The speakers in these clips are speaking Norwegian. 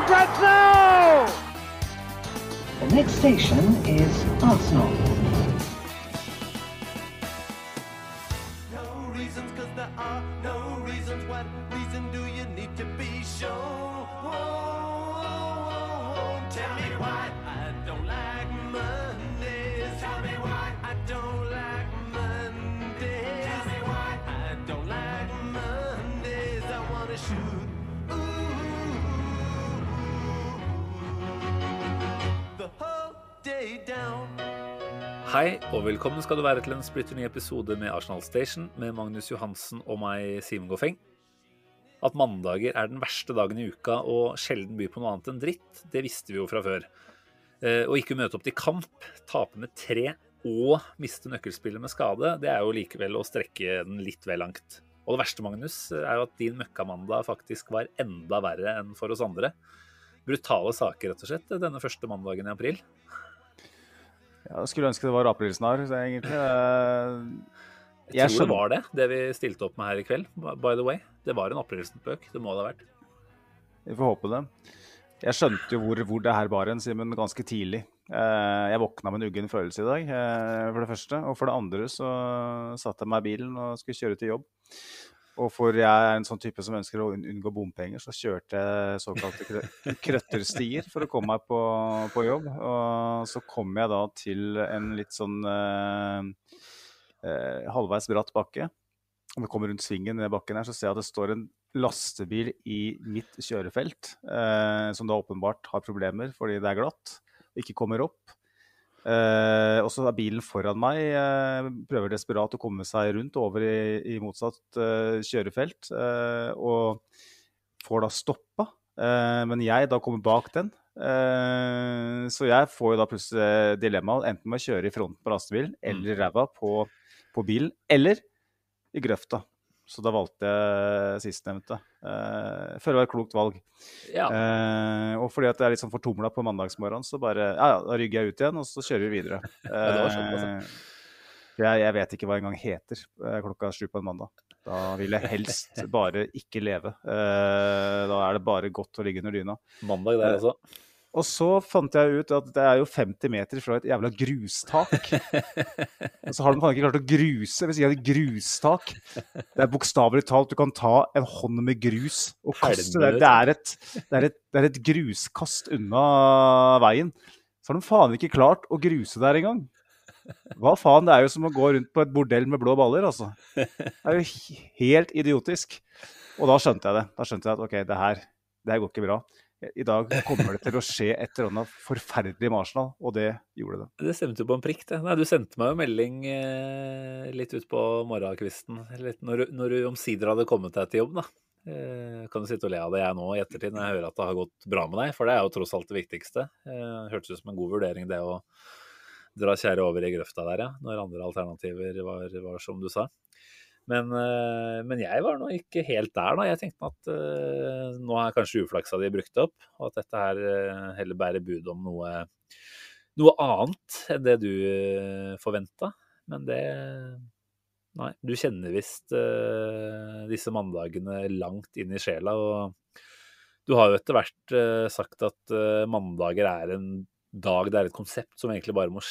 for grabs now. The next station is Arsenal. Hei, og velkommen skal du være til en splitter ny episode med Arsenal Station med Magnus Johansen og meg, Simen Goffeng. At mandager er den verste dagen i uka og sjelden byr på noe annet enn dritt, det visste vi jo fra før. Eh, Å ikke møte opp til kamp, tape med tre og miste nøkkelspillet med skade, det er jo likevel å strekke den litt vel langt. Og det verste, Magnus, er jo at din møkkamandag faktisk var enda verre enn for oss andre. Brutale saker, rett og slett, denne første mandagen i april. Jeg skulle ønske det var aprilsnarr, egentlig. Eh, Jeg, Jeg tror det var det, det vi stilte opp med her i kveld. By the way. Det var en aprilspøk. Det må det ha vært. Vi får håpe det. Jeg skjønte jo hvor, hvor det her bar hen, Simen, ganske tidlig. Eh, jeg våkna med en uggen følelse i dag, eh, for det første. Og for det andre så satte jeg meg i bilen og skulle kjøre til jobb. Og for jeg er en sånn type som ønsker å unngå bompenger, så kjørte jeg såkalte krøtterstier for å komme meg på, på jobb. Og så kom jeg da til en litt sånn eh, eh, halvveis bratt bakke. Om jeg kommer rundt svingen i bakken her, så ser jeg at det står en lastebil i mitt kjørefelt, eh, som da åpenbart har problemer fordi det er glatt, og ikke kommer opp. Eh, og så er bilen foran meg, eh, prøver desperat å komme seg rundt over i, i motsatt eh, kjørefelt, eh, og får da stoppa. Eh, men jeg da kommer bak den. Eh, så jeg får jo da plutselig dilemmaet, enten med å kjøre i fronten på lastebilen, eller i ræva på, på bilen, eller i grøfta. Så da valgte jeg sistnevnte. Uh, jeg føler det var et klokt valg. Ja. Uh, og fordi at jeg er litt sånn fortumla på mandagsmorgenen, så bare ja, ja, da rygger jeg ut igjen, og så kjører vi videre. Uh. Eh, jeg, jeg vet ikke hva engang heter eh, klokka sju på en mandag. Da vil jeg helst bare ikke leve. Eh, da er det bare godt å ligge under dyna. Mandag der, altså. Og så fant jeg ut at det er jo 50 meter fra et jævla grustak. Og så har de faen ikke klart å gruse Hvis de av et grustak. Det er bokstavelig talt, du kan ta en hånd med grus og kaste det. Det er et, det er et, det er et gruskast unna veien. Så har de faen ikke klart å gruse der engang. Hva faen, det er jo som å gå rundt på et bordell med blå baller, altså. Det er jo helt idiotisk. Og da skjønte jeg det. Da skjønte jeg at OK, det her, det her går ikke bra. I dag kommer det til å skje et eller annet forferdelig med og det gjorde det. Det stemte jo på en prikk, det. Nei, du sendte meg jo melding eh, litt utpå morgenkvisten litt når, når du omsider hadde kommet deg til jobb, da. Eh, kan du sitte og le av det jeg nå i ettertid når jeg hører at det har gått bra med deg, for det er jo tross alt det viktigste. Eh, hørtes ut som en god vurdering det å dra kjære over i grøfta der, ja. Når andre alternativer var, var som du sa. Men, eh, men jeg var nå ikke helt der, da. Jeg tenkte at uh, nå er kanskje uflaksa di brukt opp, og at dette her uh, heller bærer bud om noe, noe annet enn det du uh, forventa. Men det Nei, du kjenner visst uh, disse mandagene langt inn i sjela. Og du har jo etter hvert sagt at mandager er en dag, det er et konsept som egentlig bare må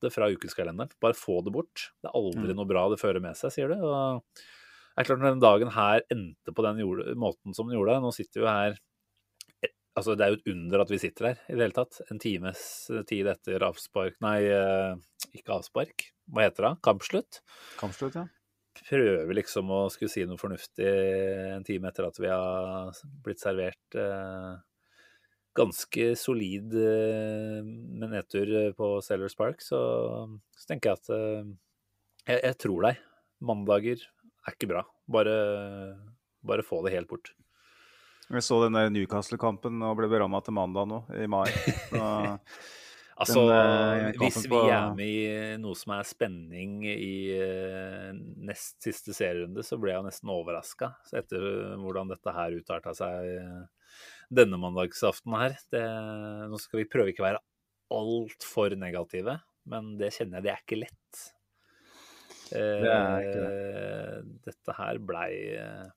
slette fra ukeskalenderen. Bare få det bort. Det er aldri noe bra det fører med seg, sier du. Og det er klart når den dagen her endte på den gjorde, måten som den gjorde, nå sitter vi jo her eh, Altså, det er jo et under at vi sitter her i det hele tatt. En times tid etter avspark Nei, eh, ikke avspark. Hva heter det? Kampslutt. Kampslutt, ja. Prøver liksom å skulle si noe fornuftig en time etter at vi har blitt servert eh, ganske solid eh, med nedtur på Sailors Park, så, så tenker jeg at eh, jeg, jeg tror deg. Mandager er ikke bra. Bare, bare få det helt bort. Jeg så den der Newcastle-kampen og ble beramma til mandag nå, i mai. Så, Altså, Den, eh, hvis vi er med i noe som er spenning i eh, nest siste serierunde, så ble jeg nesten overraska etter hvordan dette her utarta seg eh, denne mandagsaften her. Det, nå skal vi prøve ikke å være altfor negative, men det kjenner jeg det er ikke lett. Eh, Det er ikke Dette her blei eh,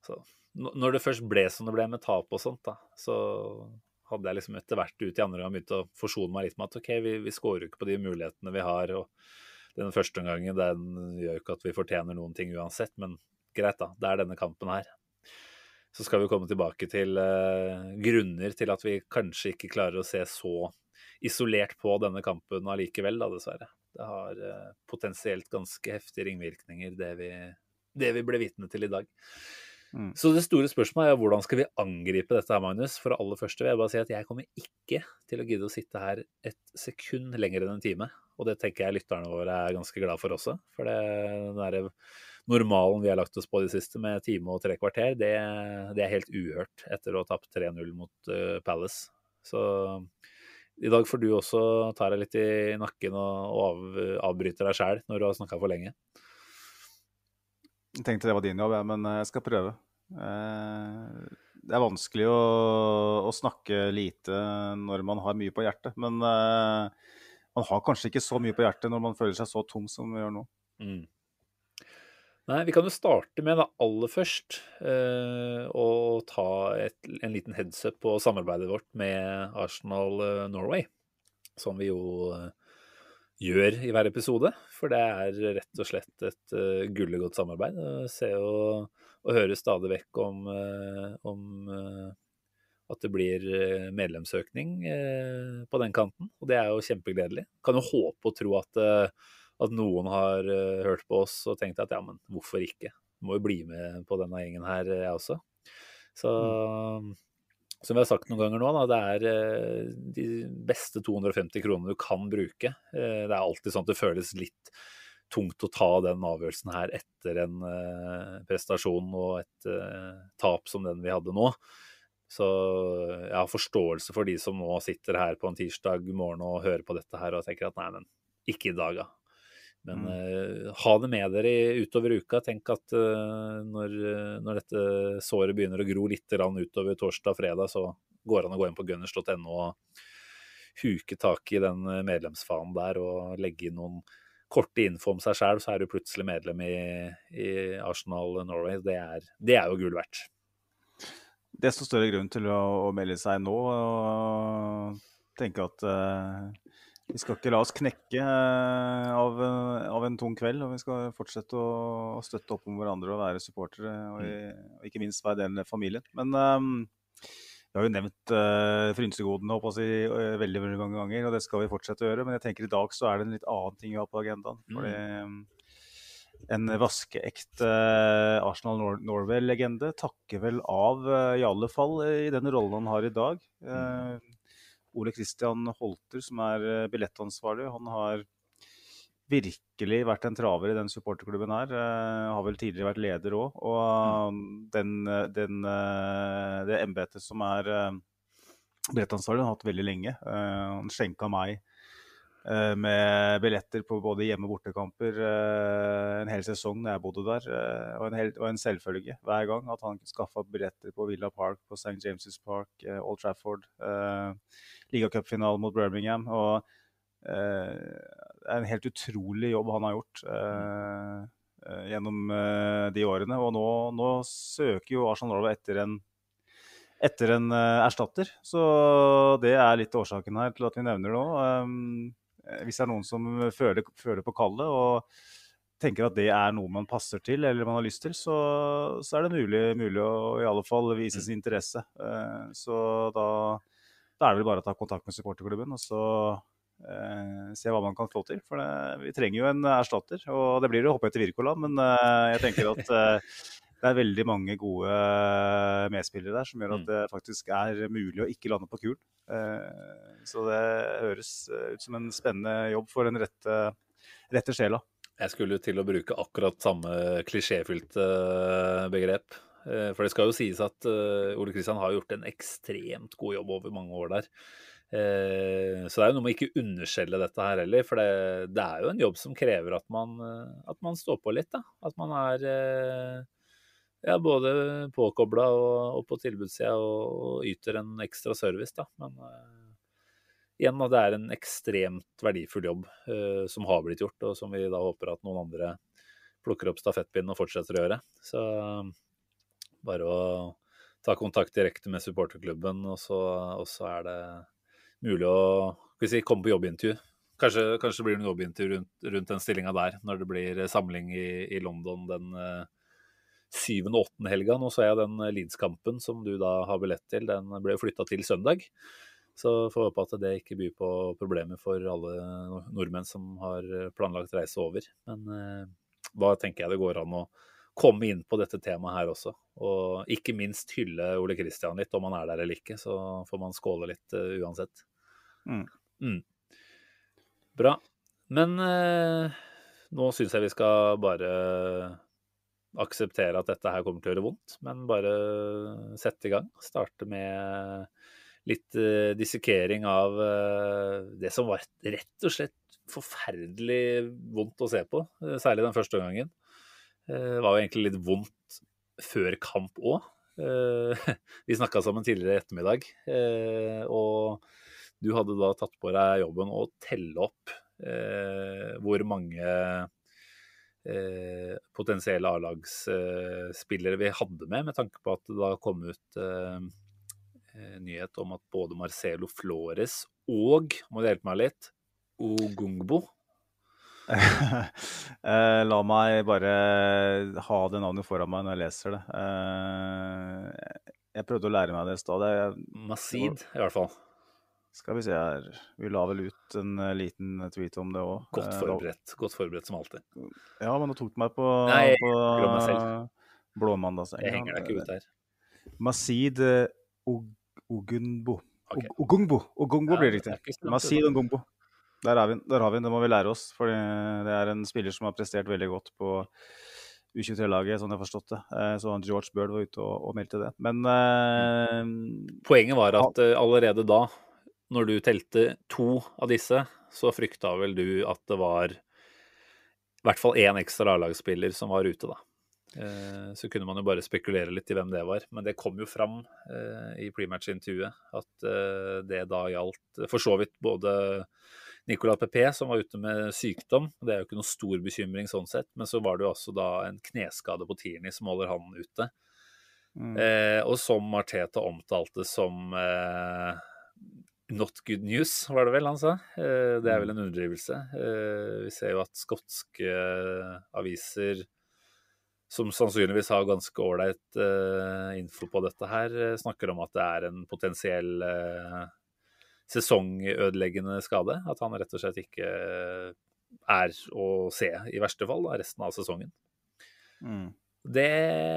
altså, Når det først ble som det ble med tap og sånt, da, så hadde jeg liksom etter hvert ut i andre gang begynt å forsone meg litt med at OK, vi, vi scorer jo ikke på de mulighetene vi har. og Den første omgangen den gjør jo ikke at vi fortjener noen ting uansett, men greit, da. Det er denne kampen her. Så skal vi komme tilbake til eh, grunner til at vi kanskje ikke klarer å se så isolert på denne kampen allikevel, da, dessverre. Det har eh, potensielt ganske heftige ringvirkninger, det vi, det vi ble vitne til i dag. Mm. Så det store spørsmålet er hvordan skal vi angripe dette her, Magnus? For det aller første vil jeg bare si at jeg kommer ikke til å gidde å sitte her et sekund lenger enn en time. Og det tenker jeg lytterne våre er ganske glad for også. For det, den der normalen vi har lagt oss på de siste med time og tre kvarter, det, det er helt uhørt etter å ha tapt 3-0 mot uh, Palace. Så i dag får du også ta deg litt i nakken og, av, avbryte deg sjæl når du har snakka for lenge. Jeg tenkte det var din jobb, ja, men eh, jeg skal prøve. Eh, Det er vanskelig å, å snakke lite når man har mye på hjertet. Men man har kanskje ikke så mye på hjertet når man føler seg så tom som vi gjør nå. Mm. Nei, vi kan jo starte med da aller først eh, å ta et, en liten headset på samarbeidet vårt med Arsenal eh, Norway. Som vi jo eh, gjør i hver episode. For det er rett og slett et uh, gullegodt samarbeid. Jeg ser jo og hører stadig vekk om, uh, om uh, at det blir medlemsøkning uh, på den kanten. Og det er jo kjempegledelig. Kan jo håpe og tro at, at noen har eh, hørt på oss og tenkt at ja, men hvorfor ikke? Må jo bli med på denne gjengen her, jeg også. Så som vi har sagt noen ganger nå, da, det er eh, de beste 250 kronene du kan bruke. Eh, Det er alltid sånn at det føles litt tungt å ta den avgjørelsen her etter en eh, prestasjon og et eh, tap som den vi hadde nå. Så jeg har forståelse for de som nå sitter her på en tirsdag morgen og hører på dette her og tenker at nei, men ikke i dag, da. Men Mm. uh, ha det med dere utover uka. Tenk at uh, når, når dette såret begynner å gro litt utover torsdag-fredag, så går det an å gå inn på gunners.no og huke tak i den eh, medlemsfanen der og legge inn noen korte info om seg sjøl, så er du plutselig medlem i, i Arsenal Norway. Det er, det er jo gull verdt. Desto større grunn til å, å melde seg nå og tenke at eh, vi skal ikke la oss knekke eh, av, av en tung kveld. Og vi skal fortsette å, å støtte opp om hverandre og være supportere. Og, i- og ikke minst være del av familien. Men um, vi har jo nevnt uh, frynsegodene si, eh, veldig veldig mange ganger, og det skal vi fortsette å gjøre. Men jeg tenker i dag så er det en litt annen ting vi har på agendaen. fordi en vaskeekte eh, Arsenal Nor Norway-legende takker vel av, uh, i alle fall eh, i den rollen han har i dag. Eh, Ole Kristian Holter, som er eh, billettansvarlig, han har virkelig vært en traver i den supporterklubben her. Eh, har vel tidligere vært leder òg. Og den, eh, den, eh, det embetet som er billettansvarlig, har han hatt veldig lenge. Han skjenka meg med billetter på både hjemme- og bortekamper en hel sesong da jeg bodde der. og, en hel, og en selvfølge hver gang at han skaffa billetter på Villa Park, på St. James' Park, Old Trafford. Ligacupfinalen mot Birmingham. og eh, det er en helt utrolig jobb han har gjort eh, eh, gjennom eh, de årene. Og nå, nå søker jo Arsenal Norway etter en etter en eh, erstatter. Så det er litt årsaken her til at vi nevner det nå. Hvis det er noen som føler, føler på kallet og tenker at det er noe man passer til eller man har lyst til, så, så er det mulig, mulig å i alle fall vise sin interesse. Eh, så da, da er det vel bare å ta kontakt med supporterklubben og så eh, se hva man kan få til. For det, vi trenger jo en erstatter, og det blir å hoppe etter Wirkola, men eh, jeg tenker at eh, det er veldig mange gode eh, medspillere der som gjør at Mm. det faktisk er mulig å ikke lande på kulen. Eh, Så det høres eh, ut som en spennende jobb for den rette, rette sjela. Jeg skulle til å bruke akkurat samme klisjéfylte begrep. Eh, For det skal jo sies at eh, Ole Kristian har gjort en ekstremt god jobb over mange år der. Eh, Så det er jo noe med ikke underskjelle dette her heller, for det, det er jo en jobb som krever at man, at man står på litt. da. At man er ja, både påkobla og, og på tilbudssida og, og yter en ekstra service, da. Men igjen, det er en ekstremt verdifull jobb som har blitt gjort, og som vi da håper at noen andre plukker opp stafettpinnen og fortsetter å gjøre. Så bare å ta kontakt direkte med supporterklubben, og så, og så er det mulig å si, komme på jobbintervju. Kanskje, kanskje det blir noen jobbintervju rundt, rundt den stillinga der, når det blir samling i, i London den eh, syvende og åttende helga. Nå så jeg den Leeds-kampen som du da har billett til, den ble flytta til søndag. Så får håpe at det ikke byr på problemer for alle nordmenn som har planlagt reise over. Men eh, hva tenker jeg det går an å komme inn på dette temaet her også. Og ikke minst hylle Ole Kristian litt, om han er der eller ikke. Så får man skåle litt uh, uansett. Mm. Mm. Bra. Men uh, nå syns jeg vi skal bare akseptere at dette her kommer til å gjøre vondt, men bare sette i gang. Starte med litt uh, dissekering av det som var rett og slett forferdelig vondt å se på, særlig den første gangen. Det var jo egentlig litt vondt før kamp òg. Vi snakka sammen tidligere i ettermiddag, eh, og du hadde da tatt på deg jobben å telle opp eh, hvor mange eh, potensielle A-lagsspillere vi hadde med, med tanke på at det da kom ut eh, eh, nyhet om at både Marcelo Flores og, må du hjelpe meg litt, Ogungbo Eh, La meg bare ha det navnet foran meg når jeg leser det. Eh, Jeg prøvde å lære meg det i stad. Masid, i hvert fall. Skal vi se her. Vi la vel ut en eh, liten tweet om det òg. Godt forberedt. Godt forberedt som alltid. Ja, men nå tok du meg på, Nei, på blåmandagssenga. Jeg henger deg ikke ut her. Masid eh, Og- Ogunbo. Ogungbo. Ogungbo blir det riktig. Masid unna. Der er vi. Der har vi den. Det må vi lære oss. For det er en spiller som har prestert veldig godt på U23-laget, sånn jeg har forstått det. Eh, Så han George Bird var ute og, og meldte det. Men eh, Poenget var at eh, allerede da, når du telte to av disse, så frykta vel du at det var i hvert fall én ekstra A-lagsspiller som var ute, da. Så kunne man jo bare spekulere litt i hvem det var. Men det kom jo fram i prematch-intervjuet at det da gjaldt for så vidt både Nicolas Pepe, som var ute med sykdom. Det er jo ikke noe stor bekymring sånn sett. Men så var det jo også da en kneskade på Tierney som holder han ute. mm, Eh, og som Marteta omtalte som eh, not good news, var det vel han sa. Eh, det er vel en underdrivelse. Eh, vi ser jo at skotske aviser, som sannsynligvis har ganske ålreit eh, info på dette her, eh, snakker om at det er en potensiell eh, sesongødeleggende skade. At han rett og slett ikke er å se, i verste fall, da, resten av sesongen. mm. Det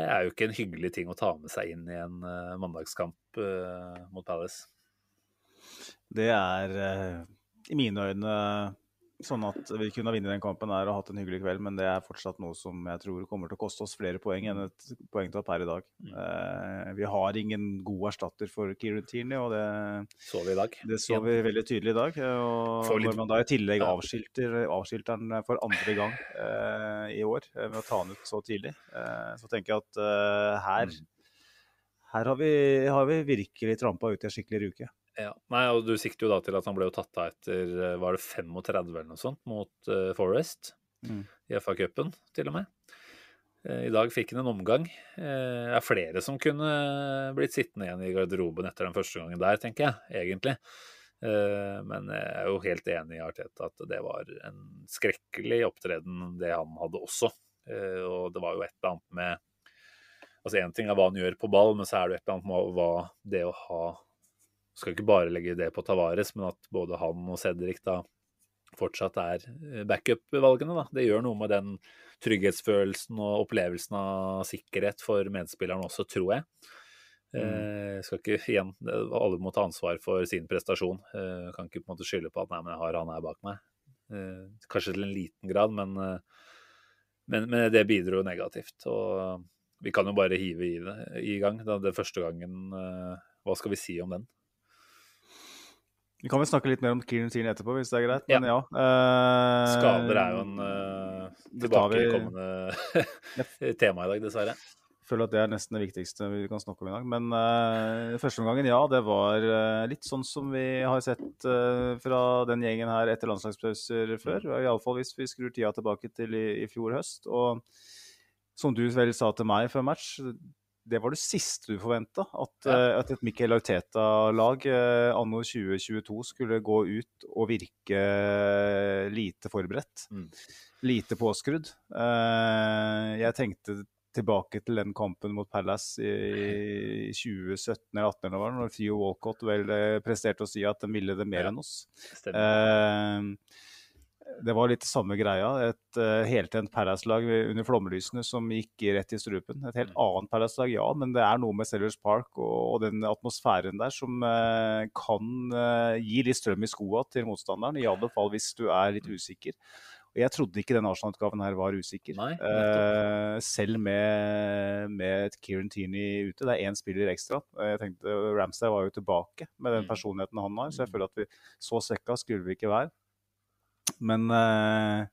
er jo ikke en hyggelig ting å ta med seg inn i en uh, mandagskamp uh, mot Palace. Det er uh, i mine øyne sånn at vi kunne ha vunnet den kampen her og hatt en hyggelig kveld, men det er fortsatt noe som jeg tror kommer til å koste oss flere poeng enn et poengtap per i dag. Mm. Eh, vi har ingen god erstatter for Kieran Tierney, og det, Så vi i dag. det så vi veldig tydelig i dag. eh, Og når man da i tillegg avskilter, avskilter den for andre gang eh, i år med ved å ta den ut så tidlig, eh, så tenker jeg at eh, her, Mm. her har vi, har vi virkelig trampa ut i en skikkelig ruke. Ja. Nei, og Du sikter jo da til at han ble jo tatt av etter eh, var det 35 eller noe sånt mot uh, Forest Mm. i FA-cupen, til og med. Uh, I dag fikk han en omgang. Uh, Det er flere som kunne blitt sittende igjen i garderoben etter den første gangen der, tenker jeg, egentlig. Men jeg er jo helt enig i Arteta at det var en skrekkelig opptreden, det han hadde også. Og det var jo et eller annet med Altså Én ting er hva han gjør på ball, men så er det et eller annet med hva det å ha Skal ikke bare legge det på Tavares, men at både han og Cedric da fortsatt er eh, backup-valgene. da. Det gjør noe med den trygghetsfølelsen og opplevelsen av sikkerhet for medspilleren også, tror jeg. Eh, skal ikke igjen, Alle må ta ansvar for sin prestasjon. Eh, kan ikke på en måte skylde på at nei, men jeg har han her bak meg. Eh, kanskje til en liten grad, men, eh, men, men det bidro negativt. Og vi kan jo bare hive i det i gang. Da, det første gangen eh, Hva skal vi si om den? Vi kan vel snakke litt mer om Kieran Tierney etterpå, hvis det er greit. Men ja. eh, Skader er jo en uh, vi- tilbakekommende tema i dag, dessverre. Jeg føler at det er nesten det viktigste vi kan snakke om i dag. Men uh, første omgangen, ja, det var uh, litt sånn som vi har sett eh, fra den gjengen her etter landslagspauser før. Iallfall hvis vi skrur tida tilbake til i, i fjor høst. Og som du vel sa til meg før match, det var det siste du forventa. At, Ja. eh, at et Mikkel Arteta-lag eh, anno 2022 skulle gå ut og virke eh, lite forberedt. Mm. Lite påskrudd. Jeg tenkte tilbake til den kampen mot Palace i 2017 eller 2018, eller når Theo Walcott vel presterte å si at de ville det mer enn oss. Stemmer. Det var litt samme greia. Et uh, heltent Palace-lag under flomlysene som gikk rett i strupen. Et helt annet Palace-lag, ja, men det er noe med Sellers Park og, og den atmosfæren der som uh, kan uh, gi litt strøm i skoa til motstanderen. I alle fall hvis du er litt usikker. Og jeg trodde ikke den Arsenal-utgaven her var usikker. Nei, uh, selv med, med Kieran Tierney ute. Det er én spiller ekstra. Jeg tenkte Ramstad var jo tilbake med den Mm. personligheten han har, så jeg føler at vi så svekka skulle vi ikke være. Men eh,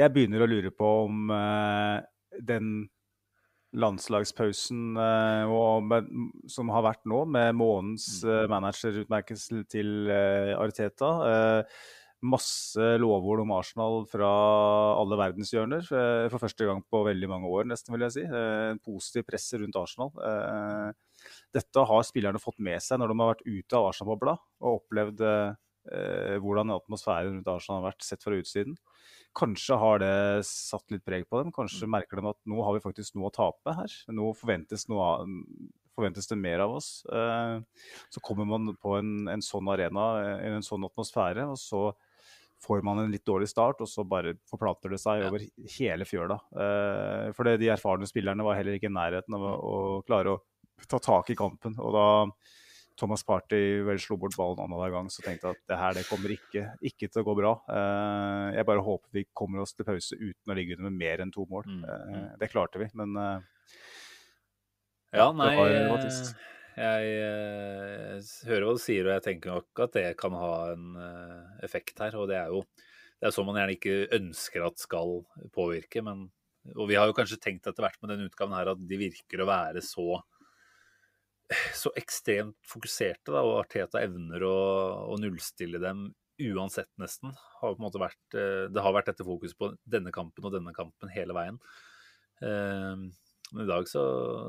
jeg begynner å lure på om eh, den landslagspausen eh, med, som har vært nå, med månedens eh, managerutmerkelse til Arteta Masse lovord om Arsenal fra alle verdenshjørner. For første gang på veldig mange år, nesten, vil jeg si. En positiv presse rundt Arsenal. Dette har spillerne fått med seg når de har vært ute av Arsenal-bobla og opplevd eh, hvordan atmosfæren rundt Arsenal har vært sett fra utsiden. Kanskje har det satt litt preg på dem. Kanskje merker de at nå har vi faktisk noe å tape her. Nå forventes, noe, forventes det mer av oss. Eh, så kommer man på en, en sånn arena, en, en sånn atmosfære, og så får man en litt dårlig start, og så bare forplanter det seg Ja. over hele fjøla. Eh, for det, de erfarne spillerne var heller ikke i nærheten av å, å klare å ta tak i kampen. Og da Thomas Party vel slo bort ballen annenhver gang, så tenkte jeg at det her det kommer ikke, ikke til å gå bra. Eh, jeg bare håper vi kommer oss til pause uten å ligge under med mer enn to mål. Mm, Eh, mm. det klarte vi, men eh, Ja, Ja, det nei var- eh, det var trist. Jeg eh, hører hva du sier, og jeg tenker nok at det kan ha en effekt her. Og det er jo det er sånn man gjerne ikke ønsker at skal påvirke. Men, og vi har jo kanskje tenkt etter hvert med den utgaven her at de virker å være så så ekstremt fokuserte, da, og Arteta evner å, å nullstille dem uansett, nesten. Har vært, eh, det har vært dette fokus på denne kampen og denne kampen hele veien. Eh, Men i dag så,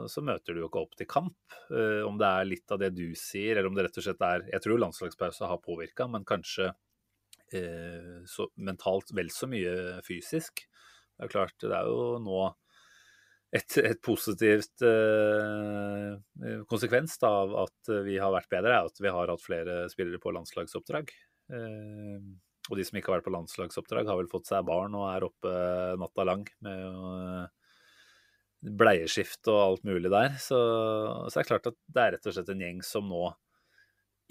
så møter du jo ikke opp til kamp. Eh, om det er litt av det du sier, eller om det rett og slett er Jeg tror landslagspause har påvirka, men kanskje eh, mentalt vel så mye fysisk. Det er klart, det er jo nå et, et positivt eh, konsekvens da, av at vi har vært bedre, er at vi har hatt flere spillere på landslagsoppdrag. Eh, og de som ikke har vært på landslagsoppdrag, har vel fått seg barn og er oppe natta lang med bleieskift og alt mulig der. Så, så er det klart at det er rett og slett en gjeng som nå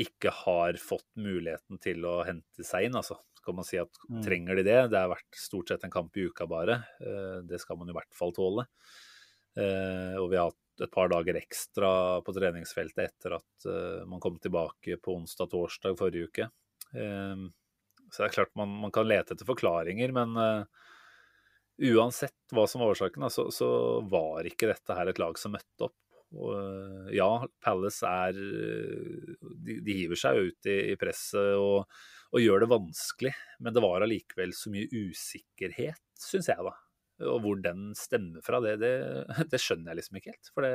ikke har fått muligheten til å hente seg inn. altså. Skal man si at Mm. Trenger de det? Det har vært stort sett en kamp i uka bare. Det skal man i hvert fall tåle. Eh, Og vi har hatt et par dager ekstra på treningsfeltet etter at eh, man kom tilbake på onsdag-torsdag forrige uke. Eh, Så det er klart man, man kan lete etter forklaringer, men uansett hva som var årsaken, så, så var ikke dette her et lag som møtte opp. Og, ja, Palace er de, de hiver seg jo ut i, i presset og, og gjør det vanskelig, men det var allikevel så mye usikkerhet, syns jeg, da. Og hvor den stemmer fra, det, det, det skjønner jeg liksom ikke helt. For det,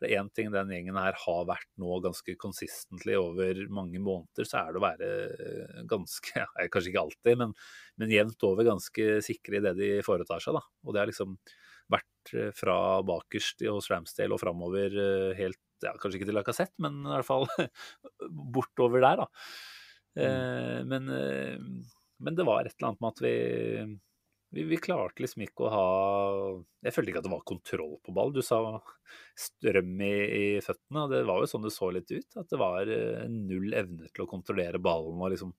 det er én ting den gjengen her har vært nå ganske consistently over mange måneder, så er det å være øh, ganske Kanskje ikke alltid, men, men jevnt over ganske sikre i det de foretar seg. da. Og det har liksom vært eh, fra bakerst i- hos Ramsdale og framover eh, helt ja, Kanskje ikke til Lacassette, men i hvert fall bortover der, da. Eh, men, eh, men det var et eller annet med at vi, vi Vi klarte liksom ikke å ha Jeg følte ikke at det var kontroll på ball. Du sa strøm i, i føttene, og det var jo sånn det så litt ut. At det var eh, null evne til å kontrollere ballen og liksom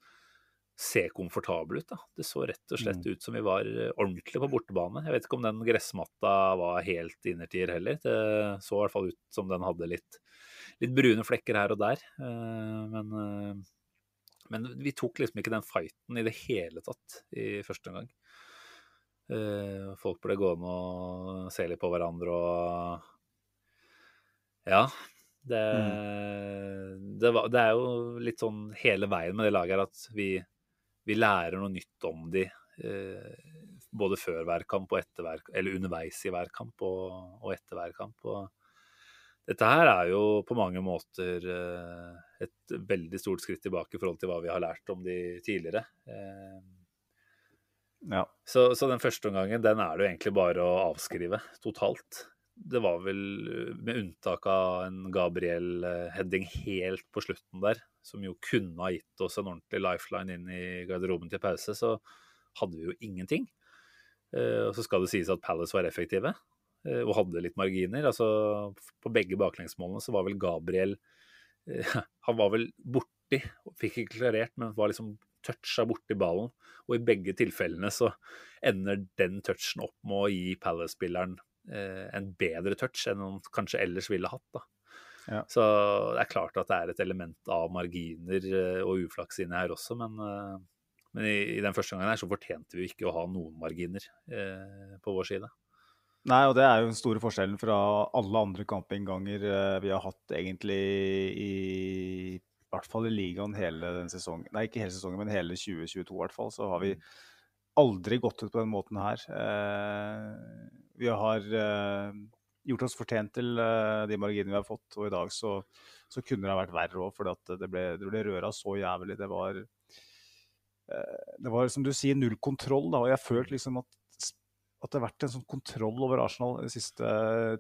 se komfortabel ut. da. Det så rett og slett Mm. ut som vi var eh, ordentlig på bortebane. Jeg vet ikke om den gressmatta var helt innertier heller. Det så i hvert fall ut som den hadde litt, litt brune flekker her og der. Eh, Men, men vi tok liksom ikke den fighten i det hele tatt i første omgang. Eh, Folk ble gående og se litt på hverandre og Ja. Det, det, var, det er jo litt sånn hele veien med det laget her at vi, vi lærer noe nytt om de eh, både før hver kamp og etter hver eller underveis i hver kamp og, og etter hver kamp. Og dette her er jo på mange måter eh, et veldig stort skritt tilbake i forhold til hva vi har lært om de tidligere. Eh, Ja. så, så den første omgangen, den er det jo egentlig bare å avskrive totalt. Det var vel, med unntak av en Gabriel-heading helt på slutten der, som jo kunne ha gitt oss en ordentlig lifeline inn i garderoben til pause, så hadde vi jo ingenting. Eh, Og så skal det sies at Palace var effektive eh, og hadde litt marginer. Altså, på begge baklengsmålene så var vel Gabriel eh, Han var vel borti, fikk ikke klarert, men var liksom toucha borti ballen. Og i begge tilfellene så ender den touchen opp med å gi Palace-spilleren eh, en bedre touch enn han kanskje ellers ville hatt. da. Ja. Så det er klart at det er et element av marginer eh, og uflaks inni her også, men, eh, men i, i den første gangen her så fortjente vi ikke å ha noen marginer eh, på vår side. Nei, og det er jo den store forskjellen fra alle andre kampinnganger eh, vi har hatt egentlig i i hvert fall i ligaen hele den sesongen. Nei, ikke hele sesongen, men hele 2022 i hvert fall. Så har vi aldri gått ut på den måten her. Eh, vi har eh, gjort oss fortjent til eh, de marginene vi har fått, og i dag så, så kunne det ha vært verre òg, for det ble, det ble røra så jævlig. Det var det var som du sier, null kontroll. Da, og jeg følte liksom at at det har vært en sånn kontroll over Arsenal den siste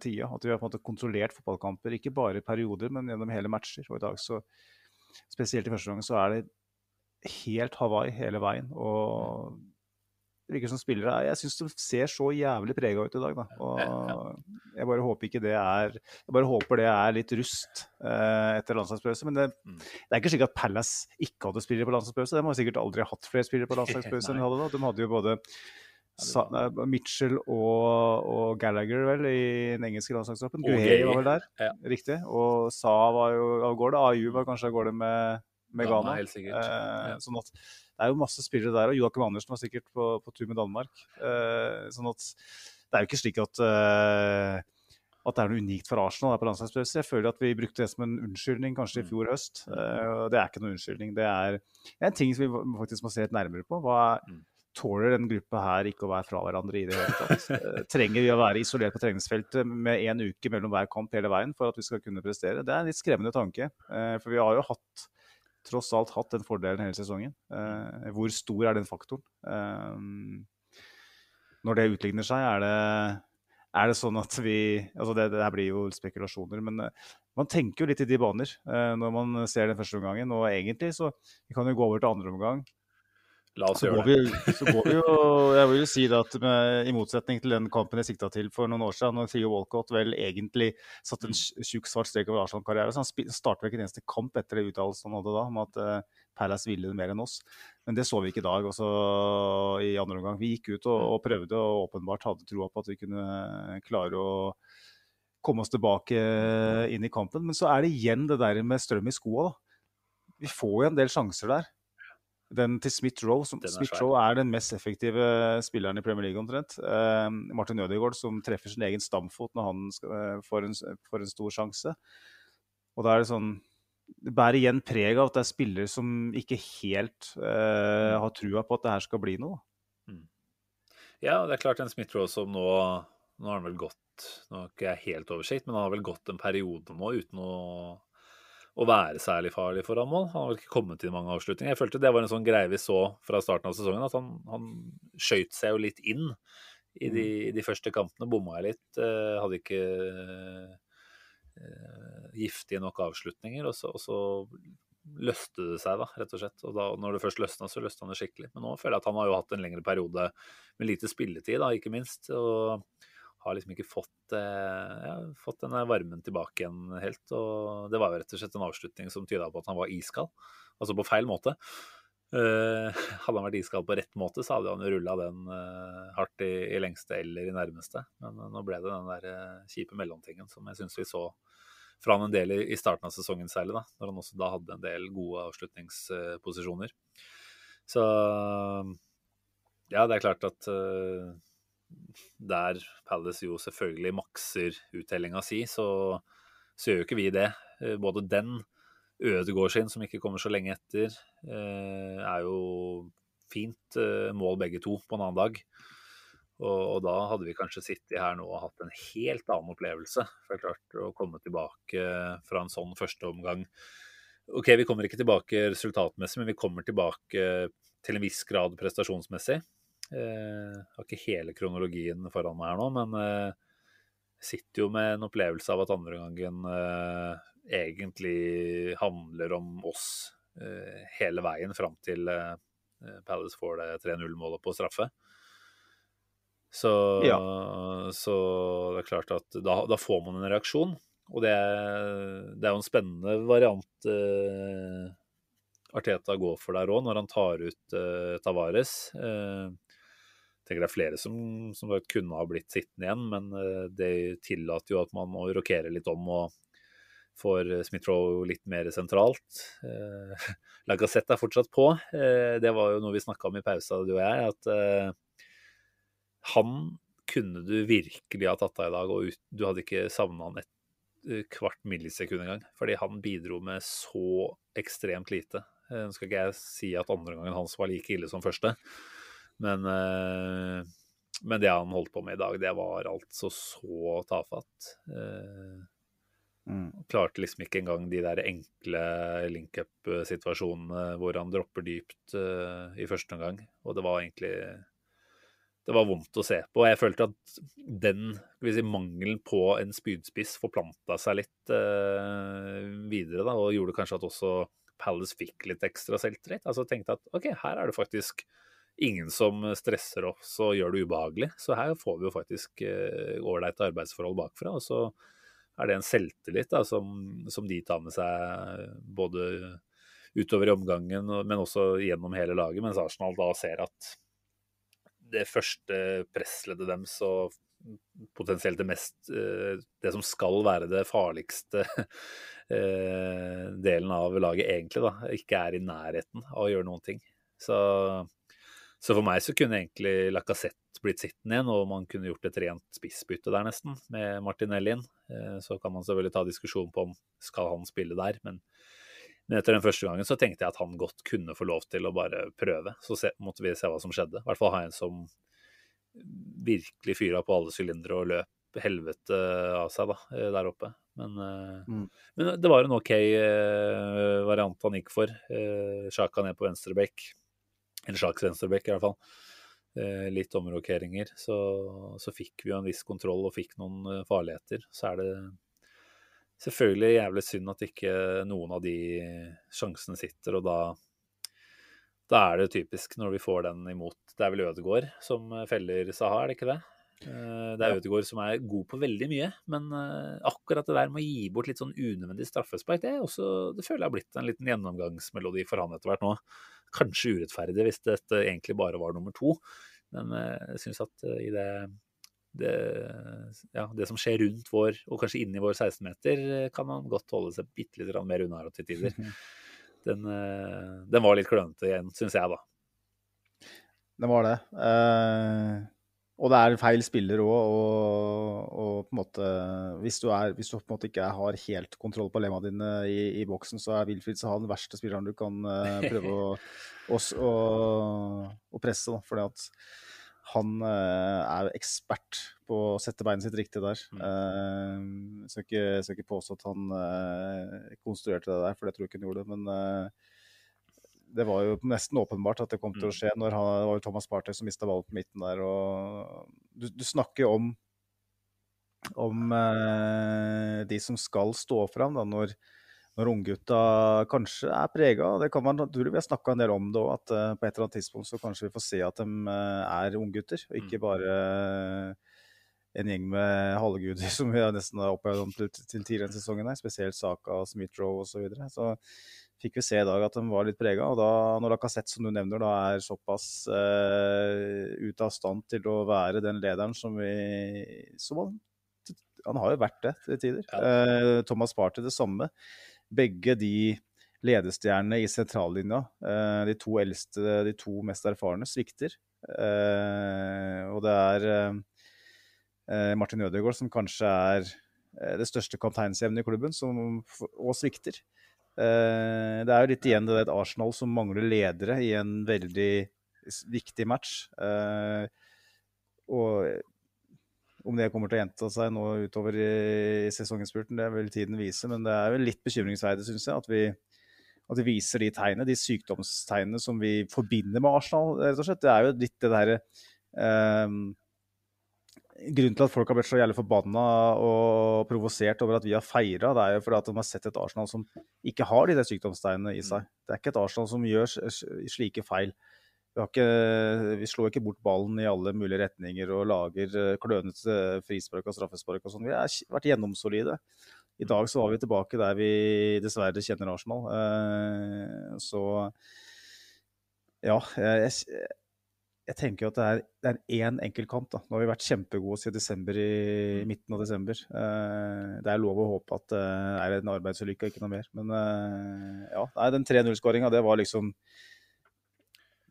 tida. At vi har på en måte kontrollert fotballkamper, ikke bare i perioder, men gjennom hele matcher. Og i dag, så, spesielt i første gang, så er det helt Hawaii hele veien. Og det virker som spillere Jeg syns de ser så jævlig prega ut i dag, da. Og jeg bare håper ikke det er Jeg bare håper det er litt rust eh, etter landslagspause. Men det, det er ikke slik at Palace ikke hadde spillere på landslagspause. De har sikkert aldri hatt flere spillere på landslagspause enn de hadde da. De hadde jo både Mitchell og, og Gallagher vel i den engelske landslagstroppen. Og Guhey var vel der, Ja. riktig. Og Sa var jo av gårde. AU var kanskje av gårde med, med Ghana, Ja. Eh, Ja. sånn at det er jo masse spillere der, og Joakim Andersen var sikkert på, på tur med Danmark. Eh, sånn at det er jo ikke slik at eh, at det er noe unikt for Arsenal på landslagspause. Jeg føler at vi brukte det som en unnskyldning kanskje i fjor høst. Eh, det er ikke noen unnskyldning. Det er en ting som vi faktisk må se litt nærmere på. Hva er, Tåler den gruppa her ikke å være fra hverandre i det hele tatt? Eh, Trenger vi å være isolert på treningsfeltet med en uke mellom hver kamp hele veien for at vi skal kunne prestere? Det er en litt skremmende tanke. eh, For vi har jo hatt, tross alt hatt den fordelen hele sesongen. Eh, Hvor stor er den faktoren? Når det utligner seg, er det, er det sånn at vi altså det, det her blir jo spekulasjoner, men man tenker jo litt i de baner når man ser den første omgangen. Og egentlig så vi kan jo gå over til andre omgang. La oss gjøre det. vi, så går vi jo Jeg vil jo si det at med, i motsetning til den kampen jeg sikta til for noen år siden, når Theo Walcott vel egentlig satte en tj- tjukk svart strek over Arsenal-karrieren, så han startet vel ikke en eneste kamp etter det uttalelsen han hadde da, om at uh, Palace ville det mer enn oss. Men det så vi ikke i dag, også i andre omgang. Vi gikk ut og, og prøvde, og åpenbart hadde troa på at vi kunne klare å komme oss tilbake inn i kampen. Men så er det igjen det der med strøm i skoa. da. Vi får jo en del sjanser der. Den til Smith Rowe. Som, er Smith. Rowe den mest effektive spilleren i Premier League omtrent. Eh, Martin Ødegaard som treffer sin egen stamfot når han skal, eh, får, en, får en stor sjanse. Og da er det sånn Det bærer igjen preg av at det er spillere som ikke helt eh, har trua på at det her skal bli noe. Ja, det er klart en Smith-Roe som nå Nå har han vel gått Nå har ikke jeg helt oversikt, men han har vel gått en periode nå uten å, å være særlig farlig foran mål. Han har vel ikke kommet til mange avslutninger. Jeg følte det var en sånn greie vi så fra starten av sesongen, at han, han skøyt seg jo litt inn i de, i de første kampene. Bomma jeg litt. eh, hadde ikke eh, giftige nok avslutninger. Og så, og så løste det seg, da, rett og slett. Og da, når det først løsna, så løsna det skikkelig. Men nå føler jeg at han har jo hatt en lengre periode med lite spilletid, da, ikke minst. Og har liksom ikke fått, eh, ja, fått denne varmen tilbake igjen helt. Og det var jo rett og slett en avslutning som tyda på at han var iskald. Altså på feil måte. Uh, hadde han vært iskald på rett måte, så hadde han jo rulla den uh, hardt i, i lengste eller i nærmeste. Men uh, nå ble det den der kjipe mellomtingen som jeg syns vi så fra han en del i, i starten av sesongen særlig, da, når han også da hadde en del gode avslutningsposisjoner. Så ja, det er klart at der Palace jo selvfølgelig makser uttellinga si, så, gjør jo ikke vi det. Eh, både den, Ødegaard sin, som ikke kommer så lenge etter, eh, er jo fint eh, mål begge to på en annen dag. Og, og da hadde vi kanskje sittet her nå og hatt en helt annen opplevelse. For det er klart, å komme tilbake fra en sånn første omgang OK, vi kommer ikke tilbake resultatmessig, men vi kommer tilbake til en viss grad prestasjonsmessig. Eh, har ikke hele kronologien foran meg her nå, men jeg sitter jo med en opplevelse av at andre gangen eh, egentlig handler om oss eh, hele veien fram til eh, Palace får det 3-0-målet på straffe. Så, så det er klart at da, da får man en reaksjon. Og det, det er jo en spennende variant eh, Arteta går for der òg, når han tar ut eh, Tavares. Eh, jeg tenker det er flere som, som kunne ha blitt sittende igjen, men eh, det tillater jo at man må rokere litt om og får Smith-Roe litt mer sentralt. Eh, Lacassette er fortsatt på. Eh, det var jo noe vi snakka om i pausa, du og jeg, at eh, han kunne du virkelig ha tatt av i dag, og du hadde ikke savna han et eh, kvart millisekund engang. Fordi han bidro med så ekstremt lite. Eh, Nå skal ikke jeg si at andre gangen hans var like ille som første, men, eh, men det han holdt på med i dag, det var altså så tafatt. Eh, Mm. Klarte liksom ikke engang de der enkle link-up-situasjonene hvor han dropper dypt uh, i første omgang. Og det var egentlig Det var vondt å se på. Jeg følte at den si, mangelen på en spydspiss forplanta seg litt uh, videre, da, og gjorde kanskje at også Palace fikk litt ekstra selvtillit. Altså tenkte at OK, her er det faktisk ingen som stresser oss og gjør det ubehagelig. Så her får vi jo faktisk eh, ålreite arbeidsforhold bakfra. Og så er det en selvtillit da, som, som de tar med seg både utover i omgangen, men også gjennom hele laget. Mens Arsenal da ser at det første pressleddet deres og potensielt det mest eh, Det som skal være det farligste eh, delen av laget, egentlig, da, ikke er i nærheten av å gjøre noen ting. Så, så for meg så kunne egentlig Lacassette blitt sittende igjen, og man kunne gjort et rent spissbytte der nesten, med Martinelli. Eh, Så kan man selvfølgelig ta diskusjon på om skal han spille der, men, men etter den første gangen så tenkte jeg at han godt kunne få lov til å bare prøve. Så se, måtte vi se hva som skjedde. I hvert fall ha en som virkelig fyra på alle sylindere og løp helvete av seg da, eh, der oppe. Men, eh, Mm. men det var en OK variant han gikk for. Sjaka ned på venstrebekk. Eller slags venstrebekk, i hvert fall. Eh, litt omrokeringer. Så, så fikk vi jo en viss kontroll og fikk noen eh, farligheter. Så er det selvfølgelig jævlig synd at ikke noen av de sjansene sitter, og da da er det typisk når vi får den imot. Det er vel Ødegaard som feller Saha, er det ikke det? Eh, Det er Ødegaard som er god på veldig mye, men eh, akkurat det der med å gi bort litt sånn unødvendig straffespark, det, er også, det føler jeg har blitt en liten gjennomgangsmelodi for han etter hvert nå. Kanskje urettferdig hvis dette egentlig bare var nummer to, men eh, jeg syns at i det, det, ja, det som skjer rundt vår, og kanskje inni vår 16-meter, kan han godt holde seg bitte litt mer unna til tider. Den, den var litt klønete igjen, syns jeg, da. Det var det. Eh, og det er feil spiller òg, og, og på en måte hvis du, er, hvis du på en måte ikke har helt kontroll på lemma dine i, i boksen, så er Wilfried Saha den verste spilleren du kan eh, prøve å, å, å, å presse. Da, fordi at han eh, er ekspert på å sette beinet sitt riktig der. Eh, jeg skal ikke, skal ikke påstå at han eh, konstruerte det der, for det tror jeg ikke han gjorde. Men eh, det var jo nesten åpenbart at det kom til å skje når han, det var jo Thomas Party som mista ballen på midten der. og Du, du snakker jo om, om eh, de som skal stå fram da, når, når unggutta kanskje er prega. Det kan man naturlig, Vi har snakka en del om det òg, at eh, på et eller annet tidspunkt så kanskje vi får se at de eh, er unggutter, og ikke bare eh, en gjeng med halvguder som vi har nesten har opplevd om til, til tidligere i sesongen, her, spesielt Saka, Smith-Roe osv. Så, videre. så fikk vi se i dag at de var litt prega. Og da, når Lacassette, som du nevner, da er såpass uh, ute av stand til å være den lederen som vi som han, han har jo vært det til tider. Uh, Thomas Party det samme. Begge de ledestjernene i sentrallinja, uh, de to eldste, de to mest erfarne, svikter. Og det er Martin Ødegaard som kanskje er det største kapteinsemnet i klubben, som og svikter. Eh, det er jo litt igjen det et Arsenal som mangler ledere i en veldig viktig match. Eh, og om det kommer til å gjenta seg nå utover i, i sesonginnspurten, det vil tiden vise. Men det er jo litt bekymringsverdig, syns jeg, at vi, at vi viser de tegnene, de sykdomstegnene som vi forbinder med Arsenal, rett og slett. Det er jo litt det derre eh, Grunnen til at folk har blitt så jævlig forbanna og provosert over at vi har feira, det er jo fordi at de har sett et Arsenal som ikke har de der sykdomstegnene i seg. Det er ikke et Arsenal som gjør slike feil. Vi, har ikke, vi slår ikke bort ballen i alle mulige retninger og lager eh, klønete frispark og straffespark og sånn. Vi har vært gjennomsolide. I dag så var vi tilbake der vi dessverre kjenner Arsenal. Eh, så ja, jeg, jeg, tenker jo at det er, det er én enkelt kamp. da. Nå har vi vært kjempegode siden desember i midten av desember. Uh, det er lov å håpe at det er en arbeidsulykke og ikke noe mer. Men uh, ja, nei, den 3-0-skåringa, det var liksom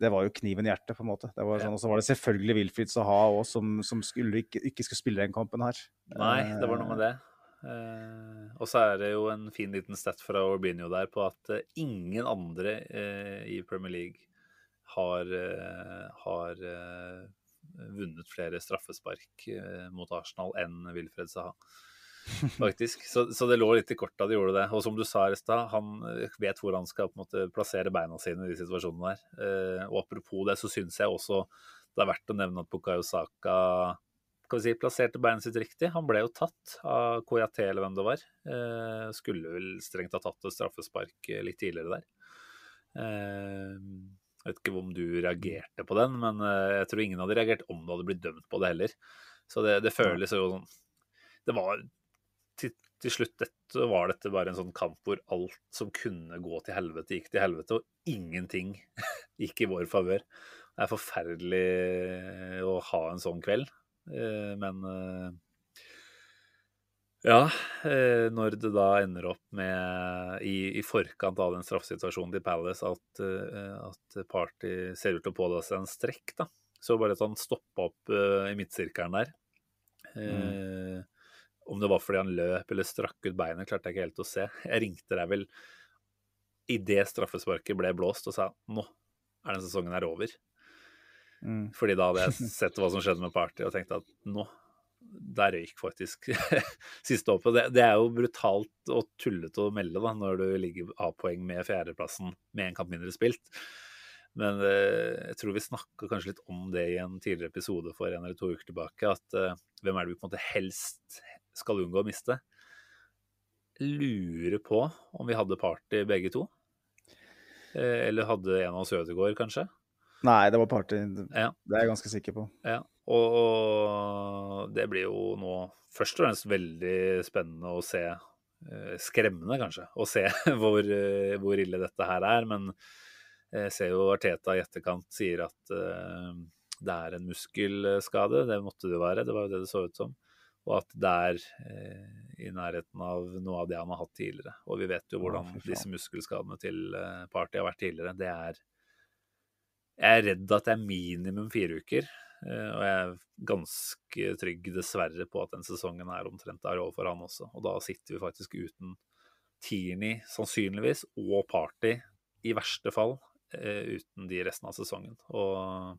det var jo kniven i hjertet, på en måte. Det var sånn, Og så var det selvfølgelig Wilfried Saha òg, som, som skulle ikke, ikke skulle spille den kampen her. Nei, det var noe med det. Eh, og så er det jo en fin liten stat fra Orbinio der på at eh, ingen andre eh, i Premier League har, eh, har eh, vunnet flere straffespark eh, mot Arsenal enn Wilfred Saha. Faktisk. Så, så det lå litt i korta de gjorde det. Og som du sa i stad, han vet hvor han skal måte plassere beina sine i de situasjonene der. Og apropos det, så syns jeg også det er verdt å nevne at Bukayo Saka si, plasserte beinet sitt riktig. Han ble jo tatt av Koyate, eller hvem det var. Skulle vel strengt ha tatt et straffespark litt tidligere der. Eh, jeg vet ikke om du reagerte på den, men eh, jeg tror ingen hadde reagert om du hadde blitt dømt på det heller. Så det, det føles jo sånn Det var til, til slutt dette, var dette bare en sånn kamp hvor alt som kunne gå til helvete, gikk til helvete, og ingenting gikk i vår favør. Det er forferdelig å ha en sånn kveld, eh, men eh, ja, eh, når det da ender opp med, i, i forkant av den straffesituasjonen til Palace, at, eh, at Party ser ut til å pådra seg en strekk, da. Så bare at han stoppa opp eh, i midtsirkelen der. Eh, Om det var fordi han løp eller strakk ut beinet, klarte jeg ikke helt å se. Jeg ringte deg vel idet straffesparket ble blåst og sa nå er den sesongen her over. Mm. Fordi da hadde jeg sett hva som skjedde med Party og tenkte at nå der røyk faktisk siste hoppet. Det, det er jo brutalt og tullete å melde da, når du ligger A-poeng med fjerdeplassen med en kamp mindre spilt. Men eh, jeg tror vi snakka kanskje litt om det i en tidligere episode for en eller to uker tilbake. At eh, hvem er det vi på en måte helst skal unngå å miste? Lurer på om vi hadde party begge to. Eh, eller hadde en av oss Ødegaard, kanskje. Nei, det var Party. Ja. Det er jeg ganske sikker på. Ja, og, det blir jo nå først og fremst veldig spennende å se. eh, Skremmende, kanskje, å se hvor, eh, hvor ille dette her er. Men jeg ser jo Arteta i etterkant sier at eh, det er en muskelskade. Det måtte det jo være, det var jo det det så ut som. Og at det er i nærheten av noe av det han har hatt tidligere. Og vi vet jo hvordan disse muskelskadene til Party har vært tidligere. Det er Jeg er redd at det er minimum fire uker. Eh, Og jeg er ganske trygg, dessverre, på at den sesongen er omtrent der over for han også. Og da sitter vi faktisk uten Tierney, sannsynligvis, og Party, i verste fall, eh, uten de resten av sesongen. Og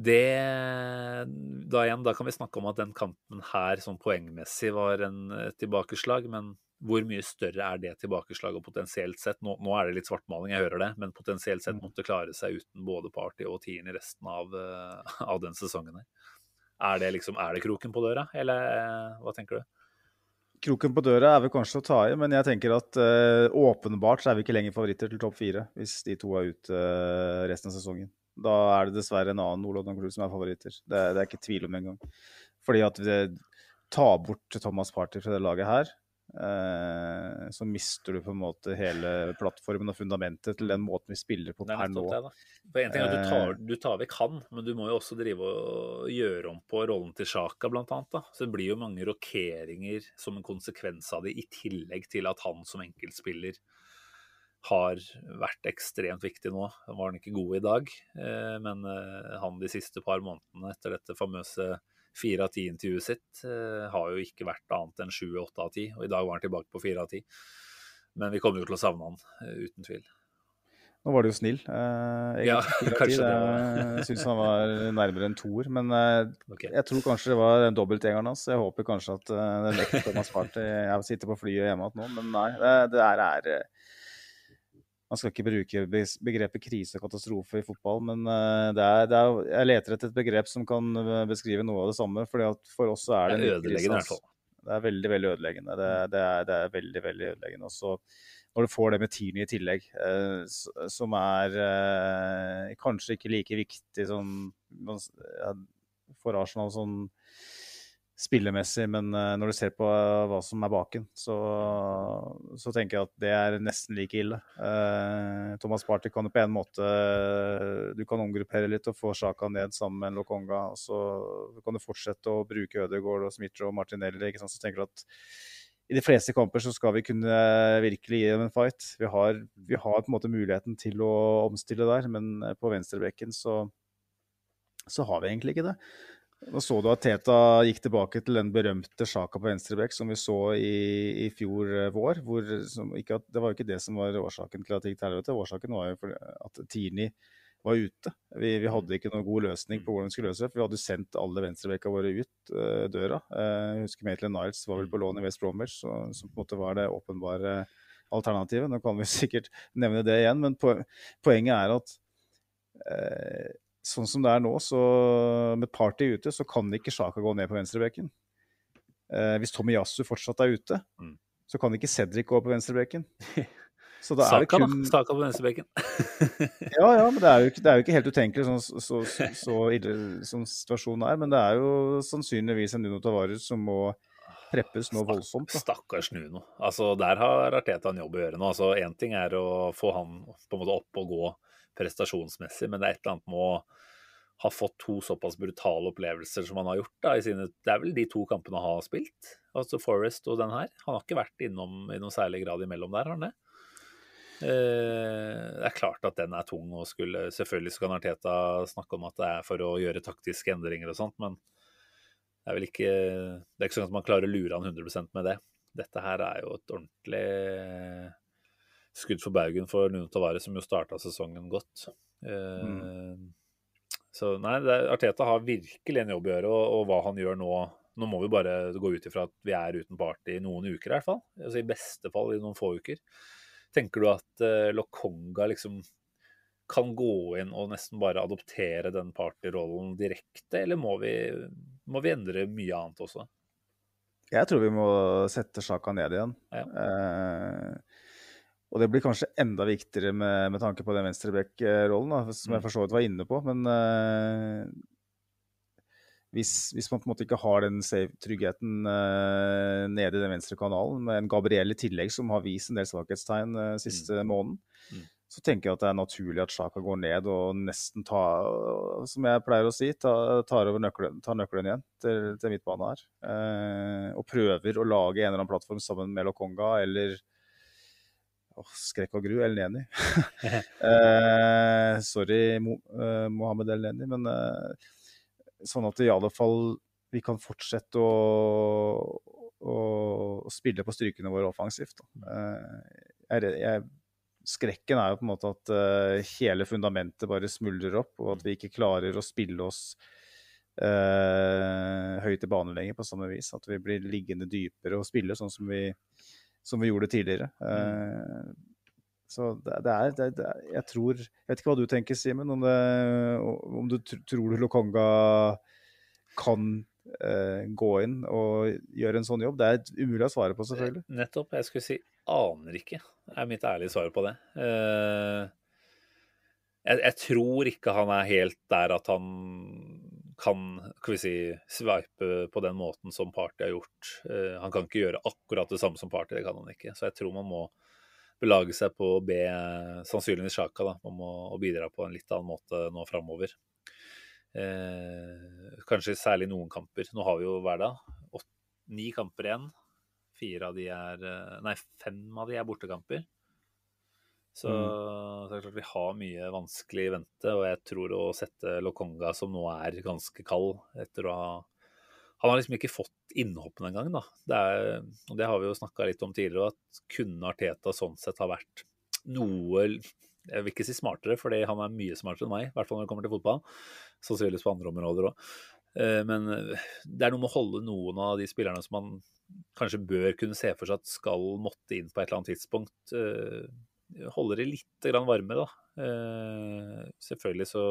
det Da igjen, da kan vi snakke om at den kampen her sånn poengmessig var en eh, tilbakeslag, men hvor mye større er det tilbakeslaget potensielt sett? Nå, nå er det litt svartmaling, jeg hører det, men potensielt sett måtte klare seg uten både Party og Tieren i resten av, eh, av den sesongen her. Er det liksom, er det kroken på døra, eller eh, hva tenker du? Kroken på døra er vel kanskje å ta i, men jeg tenker at uh, åpenbart så er vi ikke lenger favoritter til topp fire hvis de to er ute uh, resten av sesongen. Da er det dessverre en annen Nord-London-klubb som er favoritter. Det, det er ikke tvil om engang. Fordi at vi tar bort Thomas Party fra det laget her, så mister du på en måte hele plattformen og fundamentet til den måten vi spiller på er per nå. det. For en ting er at du tar, du tar vekk han, men du må jo også drive og gjøre om på rollen til Sjaka, annet. Så det blir jo mange rokeringer som en konsekvens av det, i tillegg til at han som enkeltspiller har vært ekstremt viktig nå. Han var han ikke god i dag, eh, men eh, han de siste par månedene etter dette famøse fire av ti-intervjuet sitt eh, har jo ikke vært annet enn sju, åtte av ti, og i dag var han tilbake på fire av ti. Men vi kommer jo til å savne han, eh, uten tvil. Nå var du jo snill. Eh, Ja, kanskje det Jeg syns han var nærmere en toer. Men eh, Ok. jeg tror kanskje det var dobbeltgjengeren hans. Jeg håper kanskje at den vekten har spart Jeg sitter på flyet hjemme igjen nå, men nei. Det, det er, er Man skal ikke bruke begrepet krise og katastrofe i fotball, men eh, det er, det er, jeg leter etter et begrep som kan eh, beskrive noe av det samme. fordi at For oss så er Det det er en krise, ødeleggende, altså. Det er veldig, veldig ødeleggende. Det, det, er, det er veldig, veldig ødeleggende. Også når du får det med Tini i tillegg, eh, som er eh, kanskje ikke like viktig som for Arsenal sånn spillemessig, men eh, når du ser på eh, hva som er baken, så, så tenker jeg at det er nesten like ille. Eh, Thomas Party kan jo på en måte Du kan omgruppere litt og få Sjaka ned sammen med Lokonga. og Så kan du fortsette å bruke Ødegaard og Smithrow og Martinelli. Ikke sant? Så tenker du at i de fleste kamper så skal vi kunne virkelig gi dem en fight. Vi har, vi har på en måte muligheten til å omstille der, men på venstrebekken så, så har vi egentlig ikke det. Nå så du at Teta gikk tilbake til den berømte Sjaka på venstrebekk som vi så i, i fjor eh, vår. Hvor, som ikke, at- det var jo ikke det som var årsaken til at det gikk til helvete. Årsaken var jo at Tini var ute. Vi, vi hadde ikke noen god løsning på hvordan vi skulle løse det. For vi hadde sendt alle venstrebekka våre ut uh, døra. Uh, jeg husker Maitland Niles var vel på lån i West Bromwich, så, som på en måte var det åpenbare alternativet. Nå kan vi sikkert nevne det igjen, men po poenget er at eh, sånn som det er nå, så med Party ute, så kan ikke Sjaka gå ned på venstrebekken. Eh, hvis Tommy Yasu fortsatt er ute, Mm. så kan ikke Cedric gå på venstrebekken. Så da er det Saka, kun da. Saka på venstrebekken. Ja, ja, men det er jo ikke, det er jo ikke helt utenkelig sånn, så, så, så ille som situasjonen er. Men det er jo sannsynligvis en Nuno Tavares som må preppes nå voldsomt. Da. Stakkars Nuno. Altså, der har Arteta en jobb å gjøre nå. Altså, Én ting er å få han på en måte opp og gå prestasjonsmessig, men det er et eller annet med å ha fått to såpass brutale opplevelser som han har gjort. da, sine, Det er vel de to kampene han har spilt, altså Forest og den her. Han har ikke vært innom i noen særlig grad imellom der, har han det? Eh, det er klart at den er tung og skulle Selvfølgelig skal Arteta snakke om at det er for å gjøre taktiske endringer og sånt, men det er vel ikke Det er ikke sånn at man klarer å lure han 100% med det. Dette her er jo et ordentlig skudd for baugen for Nuno Tavares, som jo starta sesongen godt. Mm. Så nei, er, Arteta har virkelig en jobb å gjøre, og, og hva han gjør nå Nå må vi bare gå ut ifra at vi er uten party i noen uker, i hvert fall. Altså I beste fall i noen få uker. Tenker du at uh, Lokonga liksom kan gå inn og nesten bare adoptere den partyrollen direkte, eller må vi, må vi endre mye annet også? Jeg tror vi må sette saka ned igjen. Ja. Eh, og det blir kanskje enda viktigere med, med tanke på den venstreback-rollen, som jeg Mm. for så vidt var inne på. Men uh, hvis, hvis man på en måte ikke har den tryggheten uh, nede i den venstre kanalen, med en Gabriel i tillegg som har vist en del svakhetstegn uh, siste måneden, Mm. så tenker jeg at det er naturlig at Sjaka går ned og nesten tar, som jeg pleier å si, tar, tar over nøkkelen, tar nøkkelen igjen til, til midtbanen her. Og prøver å lage en eller annen plattform sammen med Lokonga eller Åh, skrekk og gru, El Neni. eh, sorry, Mo, eh, Mohammed El Neni, men eh, sånn at i alle fall vi kan fortsette å, å, å spille på strykene våre offensivt. Eh, jeg, jeg, skrekken er jo på en måte at eh, hele fundamentet bare smuldrer opp, og at vi ikke klarer å spille oss eh, høyt i banen lenger på samme vis. At vi blir liggende dypere og spille sånn som vi, som vi gjorde tidligere. Eh, så det, det, er, det, det er Jeg tror Jeg vet ikke hva du tenker, Simen, om, om du tr- tror Lokonga kan eh, gå inn og gjøre en sånn jobb. Det er umulig å svare på, selvfølgelig. Nettopp. Jeg skulle si aner ikke, er mitt ærlige svar på det. Eh, jeg, jeg tror ikke han er helt der at han kan skal vi si, sveipe på den måten som Party har gjort. Eh, han kan ikke gjøre akkurat det samme som Party, det kan han ikke. Så jeg tror man må belage seg på å be sannsynligvis Sjaka da, om å, å bidra på en litt annen måte nå framover. Eh, kanskje særlig noen kamper. Nå har vi jo hver dag åt, ni kamper igjen. Fire av de er eh, Nei, fem av de er bortekamper. Så, så det er klart vi har mye vanskelig i vente, og jeg tror å sette Lokonga, som nå er ganske kald etter å ha Han har liksom ikke fått innhoppene engang, da. Det er, og det har vi jo snakka litt om tidligere, at kunne Arteta sånn sett ha vært noe Jeg vil ikke si smartere, fordi han er mye smartere enn meg, i hvert fall når det kommer til fotball. Sannsynligvis på andre områder òg. Men det er noe med å holde noen av de spillerne som man kanskje bør kunne se for seg at skal måtte inn på et eller annet tidspunkt eh, holder det litt varme, da. Eh, selvfølgelig så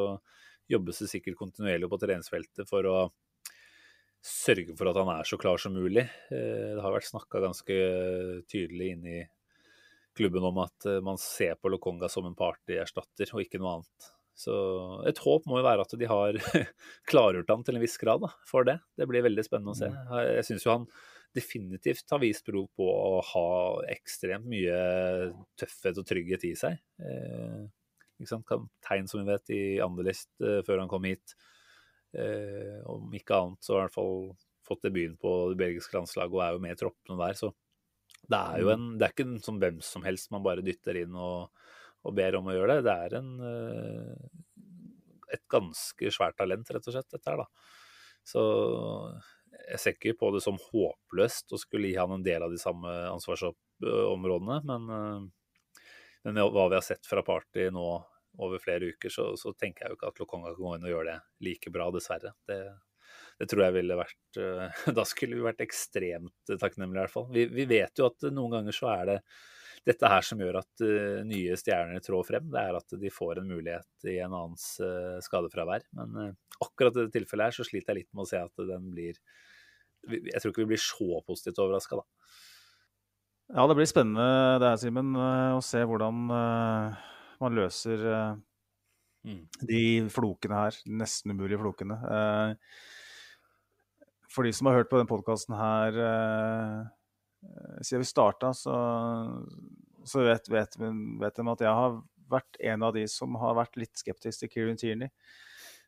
jobbes det sikkert kontinuerlig på treningsfeltet for å sørge for at han er så klar som mulig. Eh, det har vært snakka ganske tydelig inne i klubben om at eh, man ser på Lokonga som en partyerstatter, og ikke noe annet. Så et håp må jo være at de har klargjort han til en viss grad da, for det. Det blir veldig spennende å se. Jeg syns jo han definitivt har vist prov på å ha ekstremt mye tøffhet og trygghet i seg. Eh, ikke sant? Tegn, som vi vet, i Anderlecht eh, før han kom hit. Eh, om ikke annet så har han i hvert fall fått debuten på det belgiske landslaget og er jo med i troppene der. Så det er jo en, det er ikke en sånn hvem som helst man bare dytter inn og, og ber om å gjøre det. Det er en, et ganske svært talent, rett og slett, dette her, da. Så jeg ser ikke på det som håpløst å skulle gi han en del av de samme ansvarsområdene, men, eh, men hva vi har sett fra Party nå over flere uker, så, så tenker jeg jo ikke at Lokonga kan gå inn og gjøre det like bra, dessverre. Det, det tror jeg ville vært eh, Da skulle vi vært ekstremt takknemlige, i hvert fall. Vi, vi vet jo at noen ganger så er det dette her som gjør at uh, nye stjerner trår frem. Det er at de får en mulighet i en annens uh, skadefravær. Men uh, akkurat i dette tilfellet her så sliter jeg litt med å se at den blir Jeg tror ikke vi blir så positivt overraska, da. Ja, det blir spennende det her, Simen, å se hvordan man løser Mm. de flokene her. Nesten umulige flokene. For de som har hørt på den podkasten her siden vi starta, så, så vet, vet, vet de at jeg har vært en av de som har vært litt skeptisk til Kieran Tierney.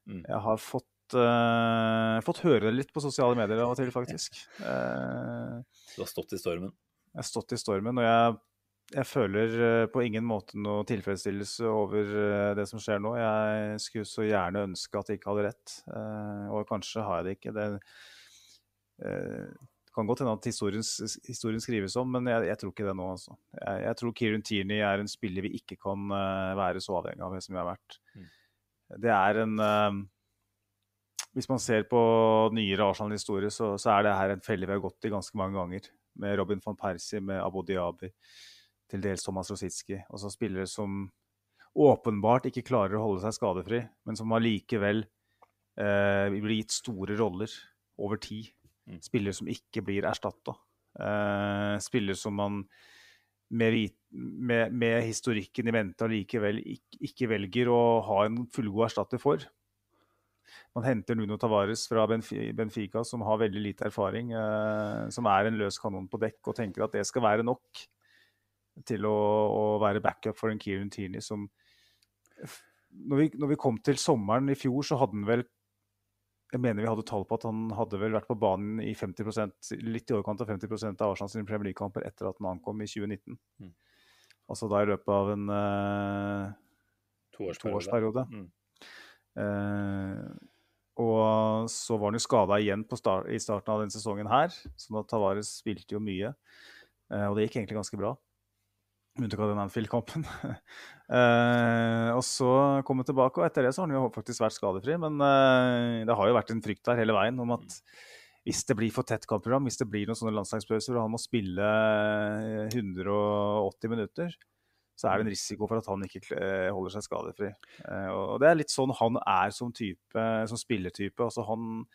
Mm. Jeg har fått, eh, fått høre det litt på sosiale medier av og til, faktisk. Uh, Du har stått i stormen. jeg har stått i stormen, og jeg, jeg føler eh, på ingen måte noe tilfredsstillelse over det som skjer nå. Jeg skulle så gjerne ønske at jeg ikke hadde rett, og kanskje har jeg det ikke. Det eh, kan godt hende at historien, historien skrives om, men jeg, jeg tror ikke det nå. Altså. Jeg, jeg tror Kieran Tierney er en spiller vi ikke kan uh, være så avhengig av som vi har vært. Mm. Det er en eh, Hvis man ser på nyere Arsenal-historie, så, så er det her en felle vi har gått i ganske mange ganger. Med Robin van Persie, med Abu Diabi, til dels Thomas Rosicki. Altså spillere som åpenbart ikke klarer å holde seg skadefri, men som allikevel eh, blir gitt store roller over tid. Mm. Spillere som ikke blir erstatta. Eh, spillere som man med, med, med historikken i mente allikevel ikke, ikke velger å ha en fullgod erstatter for. Man henter Nuno Tavares fra Benfica, som har veldig lite erfaring, eh, som er en løs kanon på dekk, og tenker at det skal være nok til å, å være backup for en Kieran Tierney som når vi, når vi kom til sommeren i fjor, så hadde han vel Jeg mener vi hadde tall på at han hadde vel vært på banen i 50% litt i overkant av 50% av Arsenal sine Premier League-kamper etter at han ankom i 2019. Mm. Altså da i løpet av en uh, Toårsperiode. toårsperiode. Mm. Eh, og så var han jo skada igjen på start, i starten av denne sesongen her, sånn at Tavares spilte jo mye. Eh, og det gikk egentlig ganske bra. Med unntak av den Anfield-kampen. eh, og så kom han tilbake, og etter det så har han jo faktisk vært skadefri. Men det har jo vært en frykt der hele veien om at hvis det blir for tett kampprogram, hvis det blir noen sånne landslagspauser og han må spille eh, 180 minutter, så er det en risiko for at han ikke eh, holder seg skadefri. Eh, og det er litt sånn han er som type, som spilletype. Altså han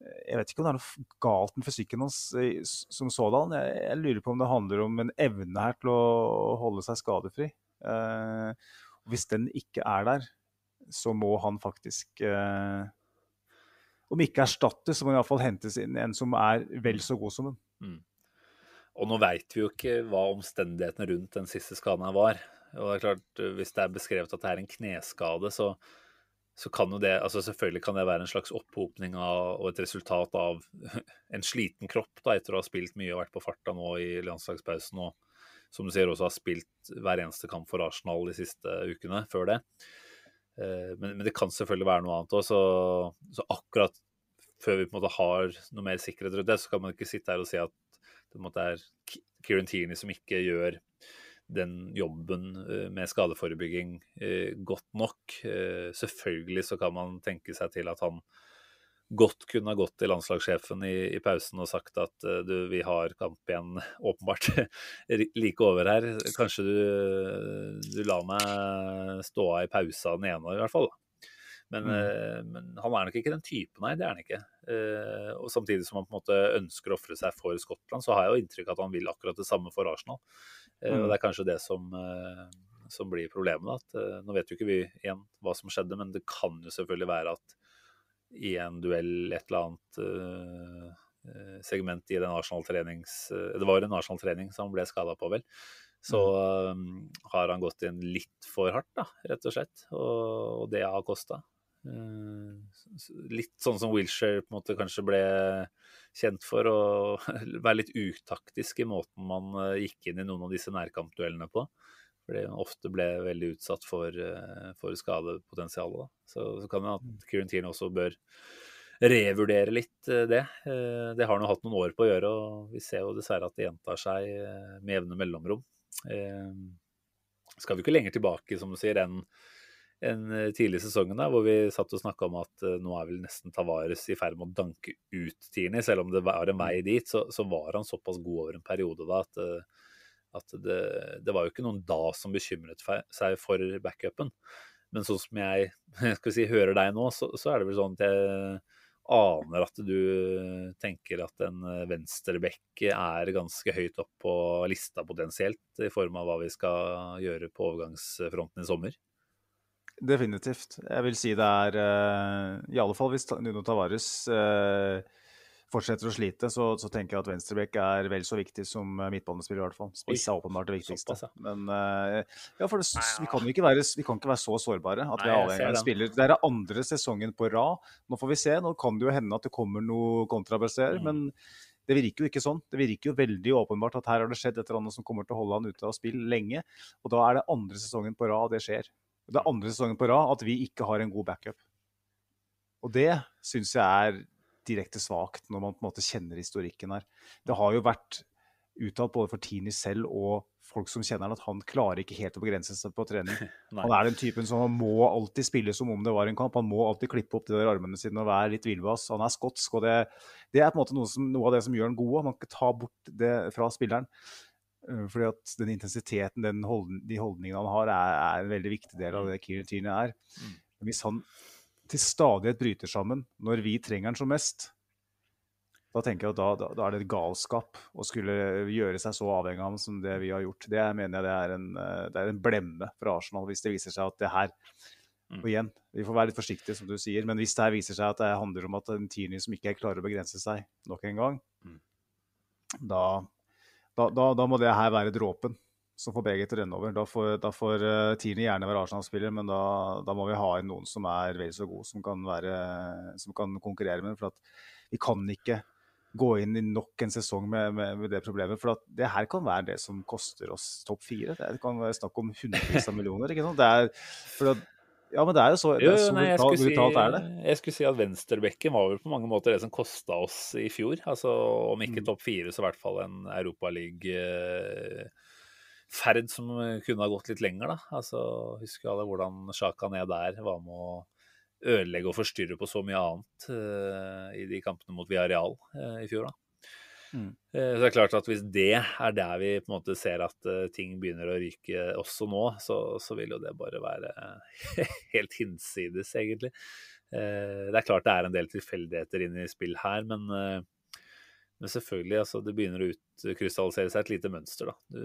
Jeg vet ikke om det er noe galt med fysikken hans eh, som sådan. Jeg, jeg lurer på om det handler om en evne her til å holde seg skadefri. Eh, hvis den ikke er der, så må han faktisk eh, om ikke erstattes, så må han iallfall hentes inn en som er vel så god som den. Og nå veit vi jo ikke hva omstendighetene rundt den siste skaden her var. Og det er klart, Hvis det er beskrevet at det er en kneskade, så, så kan jo det altså Selvfølgelig kan det være en slags opphopning av, og et resultat av en sliten kropp da, etter å ha spilt mye og vært på farta nå i landslagspausen. Og som du sier, også har spilt hver eneste kamp for Arsenal de siste ukene før det. Eh, Men, men det kan selvfølgelig være noe annet òg. Så, så akkurat før vi på en måte har noe mer sikkerhet rundt det, så kan man ikke sitte her og si at det er Ki- Kieran Tierney som ikke gjør den jobben eh, med skadeforebygging eh, godt nok. Eh, Selvfølgelig så kan man tenke seg til at han godt kunne ha gått til landslagssjefen i, i pausen og sagt at du, vi har kamp igjen åpenbart like over her. Kanskje du, du lar meg stå av i pausa den ene, i hvert fall. da. Men, mm. men han er nok ikke den typen, nei. Det er han ikke. Eh, og samtidig som han på en måte ønsker å ofre seg for Skottland, så har jeg jo inntrykk av at han vil akkurat det samme for Arsenal. Eh, Mm. Og det er kanskje det som, eh, som blir problemet. da, At, eh, nå vet jo ikke vi igjen hva som skjedde, men det kan jo selvfølgelig være at i en duell et eller annet eh, eh, segment i den Arsenal-trenings... eh, det var en Arsenal-trening som han ble skada på, vel. Så um, har han gått inn litt for hardt, da, rett og slett. Og, og det har kosta. Litt sånn som Wilshere på en måte kanskje ble kjent for å være litt utaktisk i måten man eh, gikk inn i noen av disse nærkampduellene på. Fordi han ofte ble veldig utsatt for, eh, for skadepotensialet. Så, så kan det at Kieran også bør revurdere litt eh, det. Eh, Det har han hatt noen år på å gjøre, og vi ser jo dessverre at det gjentar seg eh, med jevne mellomrom. Eh, Skal vi ikke lenger tilbake, som du sier, enn en eh, tidlig i sesongen der, hvor vi satt og snakka om at eh, nå er vel nesten Tavares i ferd med å danke ut Tierney. Selv om det var en vei dit, så, så var han såpass god over en periode da at, eh, at det, det var jo ikke noen da som bekymret seg for backupen. Men sånn som jeg skal si, hører deg nå, så, så er det vel sånn at jeg aner at du tenker at en venstreback er ganske høyt opp på lista potensielt, i form av hva vi skal gjøre på overgangsfronten i sommer. Definitivt. Jeg vil si det er uh, I alle fall hvis Nuno Tavares uh, fortsetter å slite, så, så tenker jeg at venstreback er vel så viktig som midtbanespiller, i hvert fall. Spiss er åpenbart det viktigste. såpass, ja. Men uh, ja, for det, vi, kan ikke være, vi kan ikke være så sårbare at vi er avhengig av en spiller. Det er andre sesongen på rad. Nå får vi se. Nå kan det jo hende at det kommer noe kontrabasser, Mm. men det virker jo ikke sånn. Det virker jo veldig åpenbart at her har det skjedd et eller annet som kommer til å holde han ute av spill lenge. Og da er det andre sesongen på rad det skjer. Det er andre sesongen på rad at vi ikke har en god backup. Og det syns jeg er direkte svakt, når man på en måte kjenner historikken her. Det har jo vært uttalt både for Tini selv og folk som kjenner han, at han klarer ikke helt å begrense seg på trening. Han er den typen som må alltid spille som om det var en kamp. Han må alltid klippe opp de der armene sine og være litt villbass. Han er skotsk, og det, det er på en måte noe, som, noe av det som gjør han god. Man kan ikke ta bort det fra spilleren. Eh, Fordi at den intensiteten, den holden, de holdningene han har, er, er en veldig viktig del av det Kieran Tierney er. Mm. Hvis han til stadighet bryter sammen når vi trenger han som mest, da tenker jeg at da, da, da er det et galskap å skulle gjøre seg så avhengig av ham som det vi har gjort. Det mener jeg det er en, eh, det er en blemme for Arsenal hvis det viser seg at det her Mm. Og igjen, vi får være litt forsiktige, som du sier, men hvis det her viser seg at det handler om at en Tierney som ikke klarer å begrense seg nok en gang, Mm. da, da, da, da må det her være dråpen som får begge til å renne over. Da får, da får uh, gjerne være Arsenal-spiller, men da, da må vi ha inn noen som er vel så god, som kan, være, som kan konkurrere med. For at vi kan ikke gå inn i nok en sesong med, med, med det problemet. For at det her kan være det som koster oss topp fire. Det kan være snakk om hundrevis av millioner. ikke sant? Det er, for at, ja, men det er jo så, Jo, er så nei, brutalt, brutalt, si, er det. jeg skulle si at venstrebekken var vel på mange måter det som kosta oss i fjor. Altså Om ikke Mm. topp fire, så i hvert fall en Europaliga-ferd som kunne ha gått litt lenger, da. Altså, Husker alle hvordan Sjaka ned der var med å ødelegge og forstyrre på så mye annet uh, i de kampene mot Villarreal uh, i fjor. da. Mm. Eh, Så det er klart at Hvis det er der vi på en måte ser at eh, ting begynner å ryke også nå, så, så vil jo det bare være helt hinsides, egentlig. Eh, Det er klart det er en del tilfeldigheter inne i spill her, men, men selvfølgelig, altså, det begynner å utkrystallisere seg et lite mønster. Du,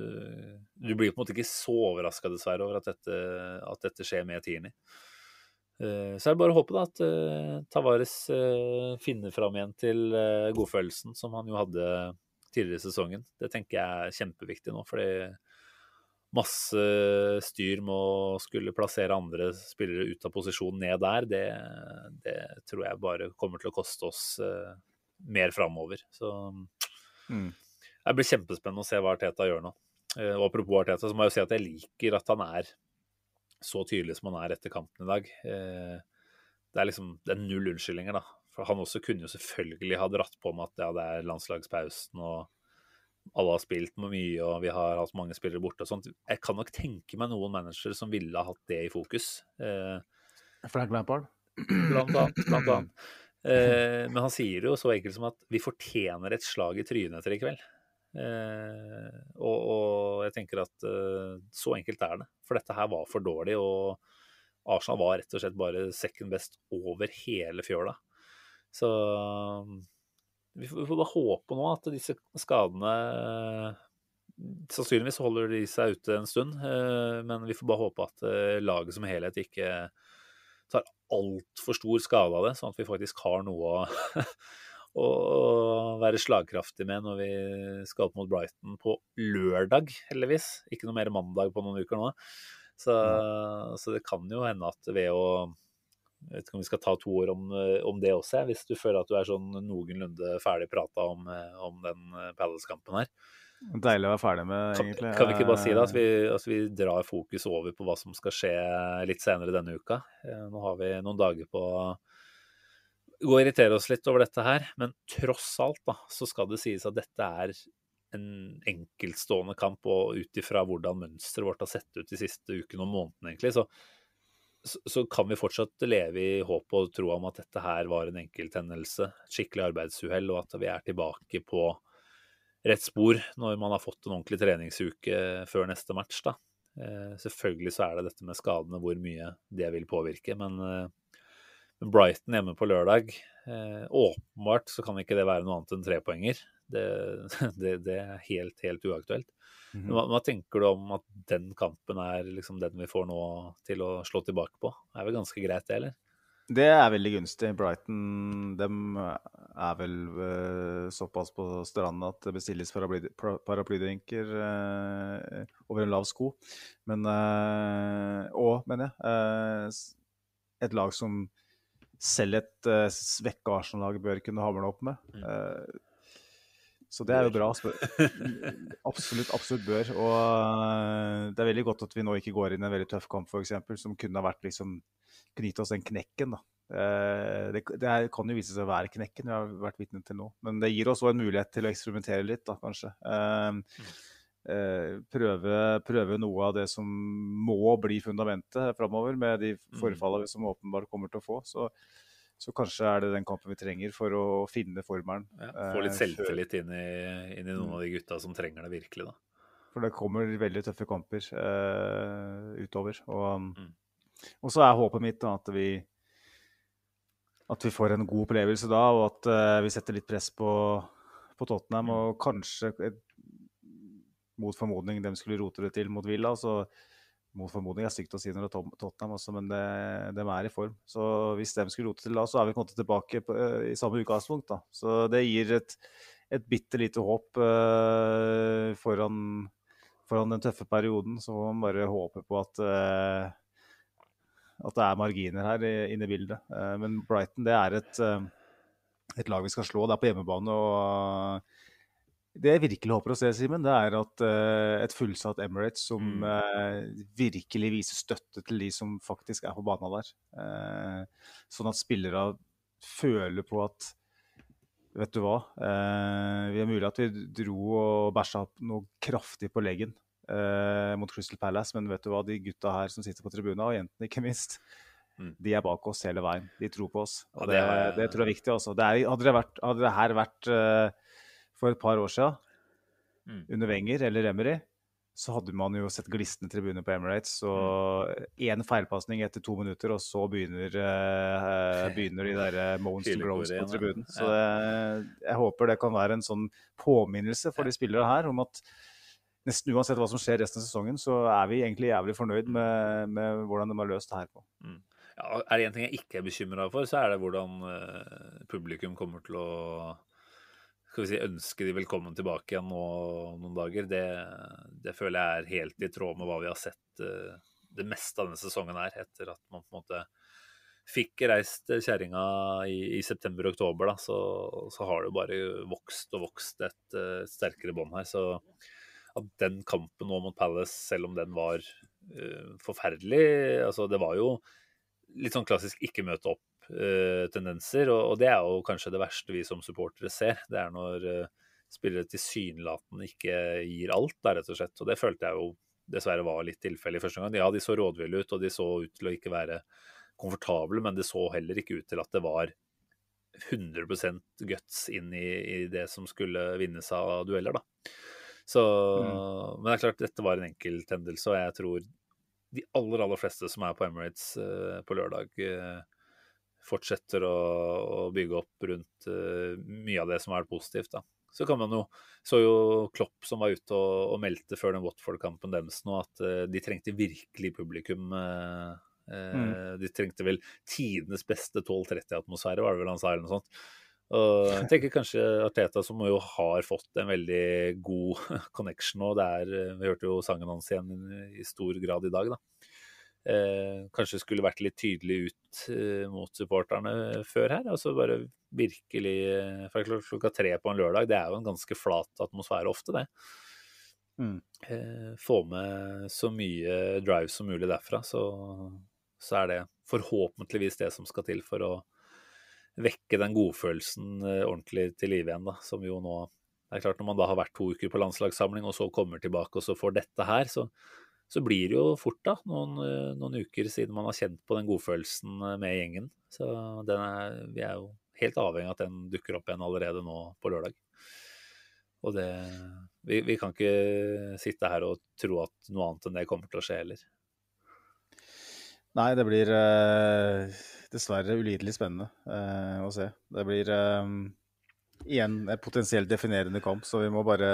du blir på en måte ikke så overraska, dessverre, over at dette, at dette skjer med Tierney. Eh, Så er det bare å håpe da at eh, Tavares eh, finner fram igjen til godfølelsen som han jo hadde tidligere i sesongen. Det tenker jeg er kjempeviktig nå, fordi masse styr med å skulle plassere andre spillere ut av posisjon ned der, det, det tror jeg bare kommer til å koste oss mer framover. Så Mm. det blir kjempespennende å se hva Arteta gjør nå. Og apropos Arteta, så må jeg jo si at jeg liker at han er så tydelig som han er etter kampen i dag. Eh, Det er liksom det er null unnskyldninger, da. For han også kunne jo selvfølgelig ha dratt på med at ja, det er landslagspausen og alle har spilt med mye og vi har hatt mange spillere borte og sånt. Jeg kan nok tenke meg noen managere som ville ha hatt det i fokus. Eh, Frank Lampard. blant annet. Blant annet. Eh, men han sier jo så enkelt som at vi fortjener et slag i trynet etter i kveld. Eh, og, og jeg tenker at eh, så enkelt er det. For dette her var for dårlig, og Arsenal var rett og slett bare second best over hele fjøla. Så vi får, vi får bare håpe nå at disse skadene Sannsynligvis holder de seg ute en stund, eh, men vi får bare håpe at eh, laget som helhet ikke tar altfor stor skade av det, sånn at vi faktisk har noe å, å være slagkraftig med når vi skal opp mot Brighton på lørdag, heldigvis. Ikke noe mer mandag på noen uker nå. Så, så det kan jo hende at ved å jeg vet ikke om vi skal ta to år om, om det også, hvis du føler at du er sånn noenlunde ferdig prata om, eh, om den eh, Palace-kampen her. Deilig å være ferdig med, egentlig. kan vi ikke bare si det, at vi, at vi drar fokus over på hva som skal skje litt senere denne uka? Eh, Nå har vi noen dager på å gå og irritere oss litt over dette her, men tross alt da, så skal det sies at dette er en enkeltstående kamp, og ut ifra hvordan mønsteret vårt har sett ut de siste ukene og månedene, egentlig, så, så, kan vi fortsatt leve i håp og tro om at dette her var en enkelthendelse, et skikkelig arbeidsuhell, og at vi er tilbake på rett spor når man har fått en ordentlig treningsuke før neste match. da. Eh, selvfølgelig så er det dette med skadene, hvor mye det vil påvirke, men, eh, men Brighton hjemme på lørdag eh, Åpenbart så kan ikke det være noe annet enn trepoenger. Det, det, det er helt, helt uaktuelt. Men hva, hva tenker du om at den kampen er liksom den vi får nå til å slå tilbake på? Det er vel ganske greit, det, eller? Det er veldig gunstig. Brighton dem er vel eh, såpass på stranden at det bestilles paraply- paraplydrinker eh, over en lav sko. Men eh, Og, mener jeg, eh, et lag som selv et uh, svekka Arsenal-lag bør kunne hamle opp med. Uh, så det er jo bra. Absolutt, absolutt bør. Og uh, det er veldig godt at vi nå ikke går inn i en veldig tøff kamp, f.eks., som kunne ha vært liksom kunne gitt oss den knekken. da. Eh, Det, det er, kan jo vise seg å være knekken vi har vært vitne til nå. Men det gir oss òg en mulighet til å eksperimentere litt, da, kanskje. Eh, eh, prøve, prøve noe av det som må bli fundamentet framover, med de forfallene som åpenbart kommer til å få. Så, så kanskje er det den kampen vi trenger for å finne formelen. Ja, få litt eh, selvtillit inn i, inn i noen av de gutta som trenger det virkelig, da. For det kommer veldig tøffe kamper uh, utover. Og, Mm. og så er håpet mitt da, at vi at vi får en god opplevelse da, og at uh, vi setter litt press på, på Tottenham. Mm. Og kanskje, et, mot formodning, de skulle rote det til mot Villa. så mot formodning er stygt å si når det er Tot- Tottenham også, men det, de er i form. Så hvis de skulle rote til da, så er vi kommet tilbake på, eh, i samme utgangspunkt. da. Så det gir et, et bitte lite håp uh, foran, foran den tøffe perioden. Så må man bare håpe på at uh, at det er marginer her inne i bildet. Men Brighton det er et, et lag vi skal slå. Det er på hjemmebane. og Det jeg virkelig håper å se, Simen, det er at uh, et fullsatt Emirates som Mm. uh, virkelig viser støtte til de som faktisk er på banen der. Uh, sånn at spillere føler på at Vet du hva? Vi er mulig at vi dro og bæsja noe kraftig på leggen mot Crystal Palace, men vet du hva? De gutta her som sitter på tribunen, og jentene ikke minst, Mm. de er bak oss hele veien. De tror på oss. Og Ja, det, det det, tror jeg er viktig. Altså. Det er, hadde, det vært, hadde det her vært for et par år siden, Mm. under Wenger eller Emery, så hadde man jo sett glisne tribuner på Emirates. Og én feilpasning etter to minutter, og så begynner, eh, begynner de der eh, moans to Grows på tribunen. Så det, jeg håper det kan være en sånn påminnelse for de spillere her om at nesten uansett hva som skjer resten av sesongen, så er vi egentlig jævlig fornøyd med, med hvordan de har løst det her på. Ja, er det én ting jeg ikke er bekymra for, så er det hvordan publikum kommer til å skal vi si, ønske de velkommen tilbake igjen nå noen dager. Det, det føler jeg er helt i tråd med hva vi har sett uh, det meste av denne sesongen her, etter at man på en måte fikk reist kjerringa i, i september-oktober, så, så har det jo bare vokst og vokst et, uh, sterkere bånd her. Så at den kampen nå mot Palace, selv om den var uh, forferdelig altså Det var jo litt sånn klassisk ikke møte opp-tendenser, og, og det er jo kanskje det verste vi som supportere ser. Det er når eh, spillere tilsynelatende ikke gir alt, da, rett og slett. Og det følte jeg jo dessverre var litt tilfellet i første gang. Ja, de så rådville ut, og de så ut til å ikke være komfortable, men det så heller ikke ut til at det var 100% guts inn i, i det som skulle vinnes av dueller, da. Så, Men det er klart, dette var en enkelthendelse, og jeg tror de aller, aller fleste som er på Emirates uh, på lørdag, eh, fortsetter å, å bygge opp rundt uh, mye av det som har vært positivt, da. Så kan man jo Så jo Klopp som var ute og, og meldte før den Watford-kampen deres nå, at uh, de trengte virkelig publikum. eh, eh, De trengte vel tidenes beste 12-30-atmosfære, var det vel han sa, eller noe sånt. Og jeg tenker kanskje Arteta, som jo har fått en veldig god connection nå, det er, vi hørte jo sangen hans igjen i stor grad i dag, da. Eh, kanskje skulle vært litt tydelig ut eh, mot supporterne før her. altså bare virkelig eh, For klokka tre på en lørdag, det er jo en ganske flat atmosfære ofte, det. Mm. Eh, få med så mye drive som mulig derfra, så, så er det forhåpentligvis det som skal til for å vekke den godfølelsen eh, ordentlig til live igjen, da. Som jo nå Det er klart, når man da har vært to uker på landslagssamling, og så kommer tilbake og så får dette her, så, så blir det jo fort da, noen, eh, noen uker siden man har kjent på den godfølelsen eh, med gjengen. Så er, vi er jo helt avhengig av at den dukker opp igjen allerede nå på lørdag. Og det vi, vi kan ikke sitte her og tro at noe annet enn det kommer til å skje heller. Nei, det blir eh, dessverre ulidelig spennende eh, å se. Det blir eh, igjen en potensielt definerende kamp, så vi må bare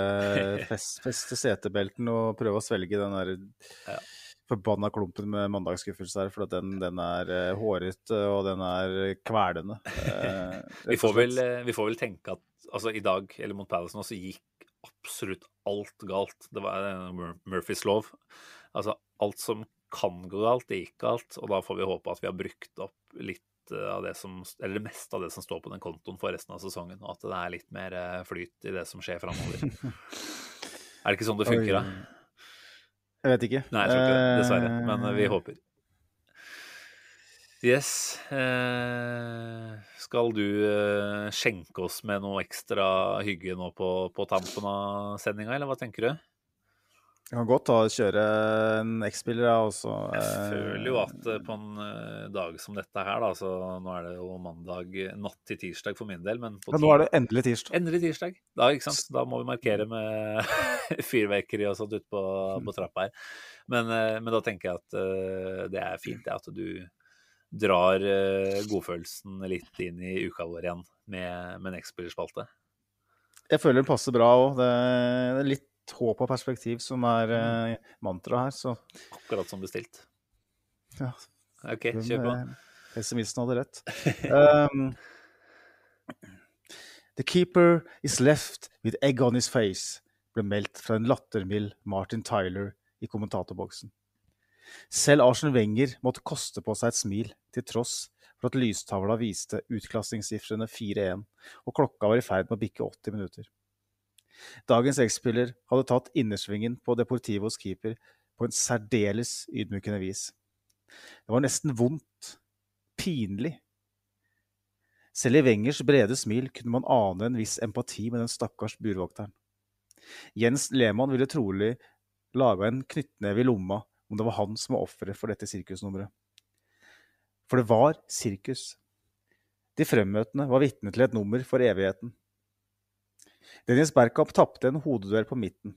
feste feste setebelten og prøve å svelge den der Ja. forbanna klumpen med mandagsskuffelse her, for den, den er eh, hårete og den er kvelende. eh, Vi får, vel, eh, vi får vel tenke at altså, i dag, eller mot Palace nå, så gikk absolutt alt galt. Det var Murphys lov. Altså, alt som kan gå galt, det gikk galt. Og da får vi håpe at vi har brukt opp litt eh, av det som Eller det meste av det som står på den kontoen for resten av sesongen, og at det er litt mer eh, flyt i det som skjer framover. er det ikke sånn det funker, da? Jeg vet ikke. Nei, jeg tror ikke det, dessverre. Eh, Men vi håper. Yes. Eh, skal du skjenke oss med noe ekstra hygge nå på, på tampen av sendinga, eller hva tenker du? Jeg kan godt ta og kjøre en X-spiller, jeg også. Jeg eh, føler jo at eh, på en eh, dag som dette her, da, så nå er det jo mandag natt til tirsdag for min del, men på Ja, nå er det endelig tirsdag. Endelig tirsdag. Da, ikke sant? da må vi markere med fyrverkeri og sånt ute på, på trappa her. Men, men da tenker jeg at det er fint det, at du drar godfølelsen litt inn i uka vår igjen med, med en X-spillerspalte. Jeg føler det passer bra òg. Det er litt håp og perspektiv som er eh, mantraet her, så Akkurat som bestilt. ja, OK, kjør på. eh, pessimisten hadde rett. Um, The keeper is left with egg on his face, ble meldt fra en lattermild Martin Tyler i kommentatorboksen. Selv Arsen Wenger måtte koste på seg et smil, til tross for at lystavla viste utklassingssifrene 4-1, og klokka var i ferd med å bikke 80 minutter. Dagens X-spiller hadde tatt innersvingen på Deportivos keeper på en særdeles ydmykende vis. Det var nesten vondt, pinlig. Selv i Wengers brede smil kunne man ane en viss empati med den stakkars burvokteren. Jens Lehmann ville trolig laga en knyttneve i lomma om det var han som var offeret for dette sirkusnummeret. For det var sirkus. De fremmøtende var vitne til et nummer for evigheten. Dennis Berkamp tapte en hodeduell på midten,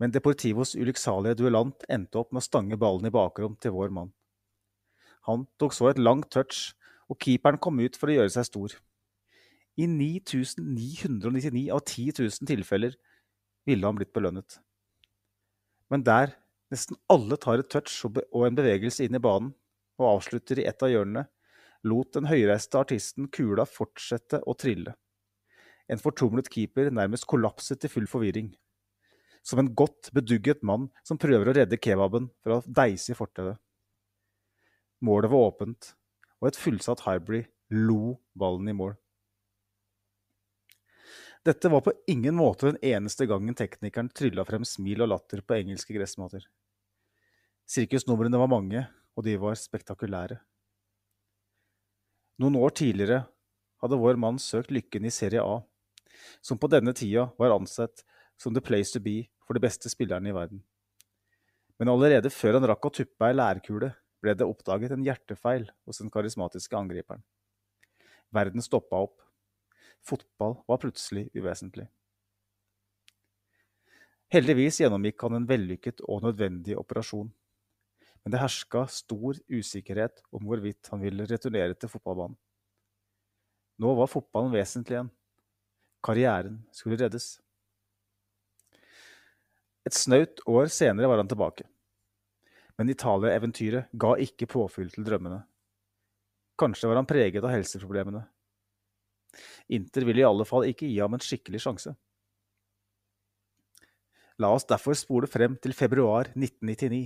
men Deportivos ulykksalige duellant endte opp med å stange ballen i bakrom til vår mann. Han tok så et langt touch, og keeperen kom ut for å gjøre seg stor. I 9999 av 10 000 tilfeller ville han blitt belønnet. Men der nesten alle tar et touch og en bevegelse inn i banen, og avslutter i ett av hjørnene, lot den høyreiste artisten kula fortsette å trille. En fortumlet keeper nærmest kollapset i full forvirring. Som en godt bedugget mann som prøver å redde kebaben fra å deise i fortauet. Målet var åpent, og et fullsatt Hybrid lo ballen i mål. Dette var på ingen måte den eneste gangen teknikeren trylla frem smil og latter på engelske gressmater. Sirkusnumrene var mange, og de var spektakulære. Noen år tidligere hadde vår mann søkt lykken i Serie A, som på denne tida var ansett som the place to be for de beste spillerne i verden. Men allerede før han rakk å tuppe ei lærkule, ble det oppdaget en hjertefeil hos den karismatiske angriperen. Verden stoppa opp. Fotball var plutselig uvesentlig. Heldigvis gjennomgikk han en vellykket og nødvendig operasjon, men det herska stor usikkerhet om hvorvidt han ville returnere til fotballbanen. Nå var fotballen vesentlig igjen. Karrieren skulle reddes. Et snaut år senere var han tilbake. Men Italia-eventyret ga ikke påfyll til drømmene. Kanskje var han preget av helseproblemene. Inter ville i alle fall ikke gi ham en skikkelig sjanse. La oss derfor spole frem til februar 1999,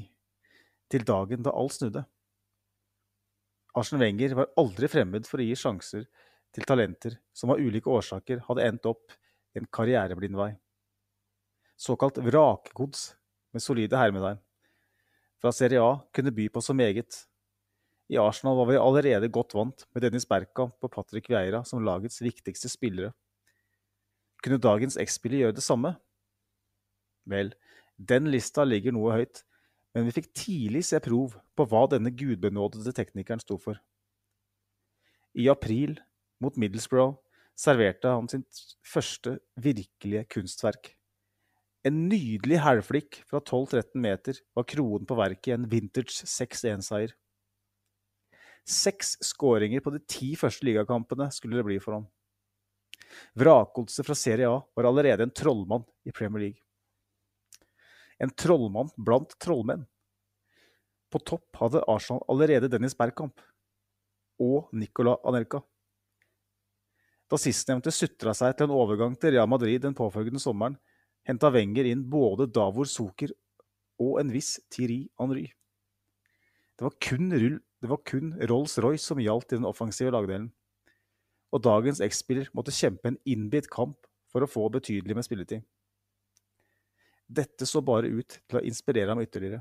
til dagen da alt snudde. Arsen Wenger var aldri fremmed for å gi sjanser til talenter som av ulike årsaker hadde endt opp i en karriereblind vei. Såkalt vrakgods med solide hermetegn. Fra Serie A kunne by på så meget. I Arsenal var vi allerede godt vant med Dennis Berkamp og Patrick Vieira som lagets viktigste spillere. Kunne dagens X-spiller gjøre det samme? Vel, den lista ligger noe høyt, men vi fikk tidlig se prov på hva denne gudbenådede teknikeren sto for. I april, mot Middlesbrough, serverte han sitt første virkelige kunstverk. En nydelig hælflikk fra 12-13 meter var kronen på verket i en vintage 6-1-seier. Seks skåringer på de ti første ligakampene skulle det bli for ham. Vrakgodset fra Serie A var allerede en trollmann i Premier League. En trollmann blant trollmenn. På topp hadde Arsenal allerede Dennis Bergkamp og Nicola Anelka. Da sistnevnte sutra seg til en overgang til Real Madrid den påfølgende sommeren, henta Wenger inn både Davor Zucker og en viss Thierry Henry. Det var kun, kun Rolls-Royce som gjaldt i den offensive lagdelen. Og dagens X-spiller måtte kjempe en innbitt kamp for å få betydelig med spilletid. Dette så bare ut til å inspirere ham ytterligere.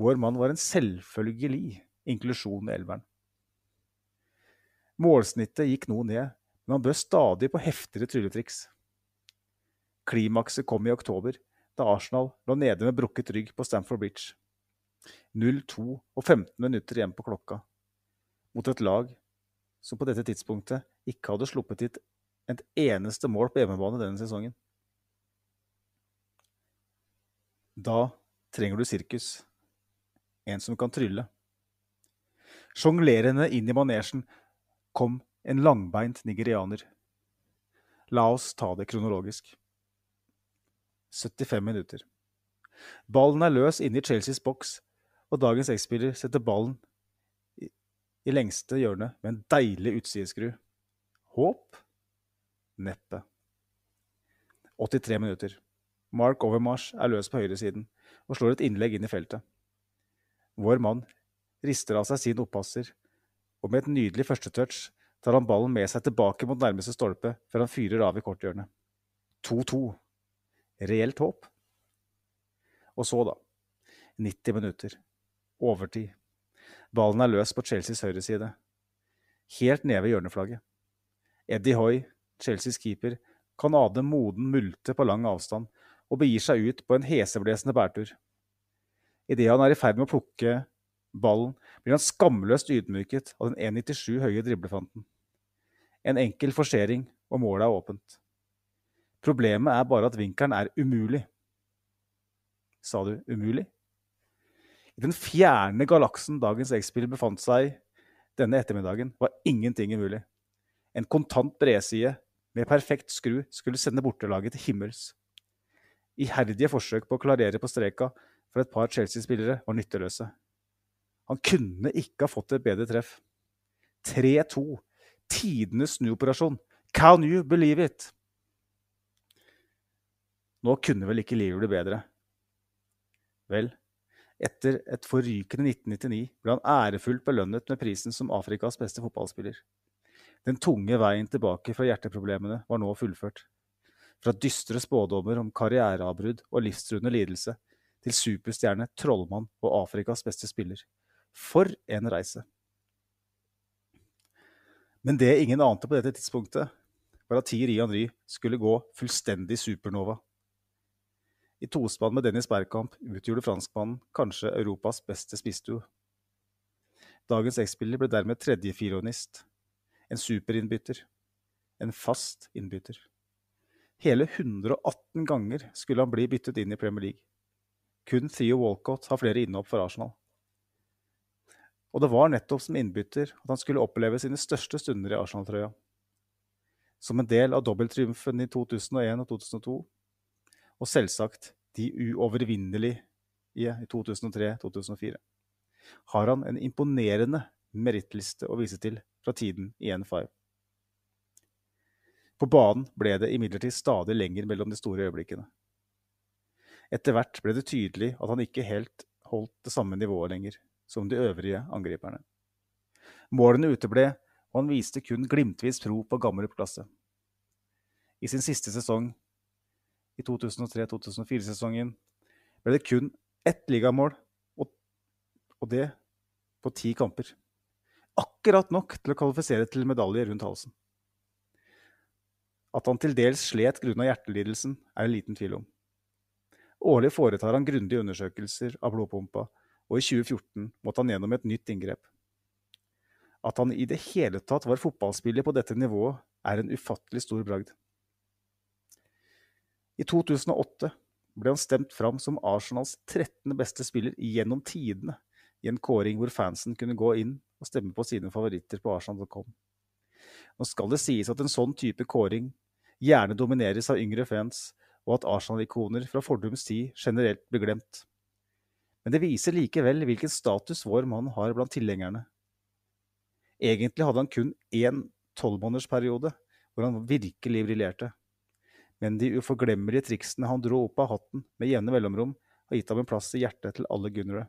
Vår mann var en selvfølgelig inklusjon i elveren. Målsnittet gikk noe ned, men han bød stadig på heftigere trylletriks. Klimakset kom i oktober, da Arsenal lå nede med brukket rygg på Stamford Bridge. 0-2 og 15 minutter igjen på klokka. Mot et lag som på dette tidspunktet ikke hadde sluppet hit et eneste mål på hjemmebane denne sesongen. Da trenger du sirkus. En som kan trylle. Sjonglerende inn i manesjen kom en langbeint nigerianer. La oss ta det kronologisk. 75 minutter. Ballen er løs inne i Chelseas boks, og dagens X-spiller setter ballen i, lengste hjørne med en deilig utsideskru. Håp? Neppe. 83 minutter. Mark Overmarsh er løs på høyresiden og slår et innlegg inn i feltet. Vår mann rister av seg sin oppasser, og med et nydelig førstetouch tar han ballen med seg tilbake mot nærmeste stolpe før han fyrer av i korthjørnet. 2-2. Reelt håp. Og så, da. 90 minutter. Overtid. Ballen er løs på Chelseas høyreside. Helt nede ved hjørneflagget. Eddie Hoy, Chelseas keeper, kan ade moden multe på lang avstand og begir seg ut på en heseblesende bærtur. Idet han er i ferd med å plukke ballen, blir han skamløst ydmyket av den 1,97 høye driblefanten. En enkel forsering, og målet er åpent. Problemet er bare at vinkelen er umulig. Sa du umulig? I den fjerne galaksen dagens X-spill befant seg denne ettermiddagen, var ingenting umulig. En kontant bredside med perfekt skru skulle sende bortelaget til himmels. Iherdige forsøk på å klarere på streka for et par Chelsea-spillere var nytteløse. Han kunne ikke ha fått et bedre treff. 3-2. Tidenes snuoperasjon. Can you believe it? Nå kunne vel ikke livet bli bedre. Vel, etter et forrykende 1999 ble han ærefullt belønnet med prisen som Afrikas beste fotballspiller. Den tunge veien tilbake fra hjerteproblemene var nå fullført. Fra dystre spådommer om karriereavbrudd og livstruende lidelse til superstjerne, trollmann og Afrikas beste spiller. For en reise! Men det ingen ante på dette tidspunktet, var at Thierry Henry skulle gå fullstendig supernova. I tospann med Dennis Bergkamp utgjorde franskmannen kanskje Europas beste spissduo. Dagens X-spiller ble dermed tredje fiolinist. En superinnbytter. En fast innbytter. Hele 118 ganger skulle han bli byttet inn i Premier League. Kun Theo Walcott har flere innhopp for Arsenal. Og det var nettopp som innbytter at han skulle oppleve sine største stunder i Arsenal-trøya. Som en del av dobbelttriumfen i 2001 og 2002, og selvsagt de uovervinnelige i 2003-2004, har han en imponerende merittliste å vise til fra tiden i N5. På banen ble det imidlertid stadig lenger mellom de store øyeblikkene. Etter hvert ble det tydelig at han ikke helt holdt det samme nivået lenger som de øvrige angriperne. Målene uteble, og han viste kun glimtvis tro på gammel klasse. I sin siste sesong, i 2003-2004-sesongen, ble det kun ett ligamål, og, og det på ti kamper. Akkurat nok til å kvalifisere til medalje rundt halsen. At han til dels slet grunna hjertelidelsen, er det liten tvil om. Årlig foretar han grundige undersøkelser av blodpumpa, og i 2014 måtte han gjennom et nytt inngrep. At han i det hele tatt var fotballspiller på dette nivået, er en ufattelig stor bragd. I 2008 ble han stemt fram som Arsenals 13. beste spiller gjennom tidene i en kåring hvor fansen kunne gå inn og stemme på sine favoritter på arsenal.com. Nå skal det sies at en sånn type kåring gjerne domineres av yngre fans, og at Arsenal-ikoner fra fordums tid generelt blir glemt. Men det viser likevel hvilken status vår mann har blant tilhengerne. Egentlig hadde han kun én tolvmånedersperiode hvor han virkelig briljerte. Men de uforglemmelige triksene han dro opp av hatten med jevne mellomrom, har gitt ham en plass i hjertet til alle gunnere.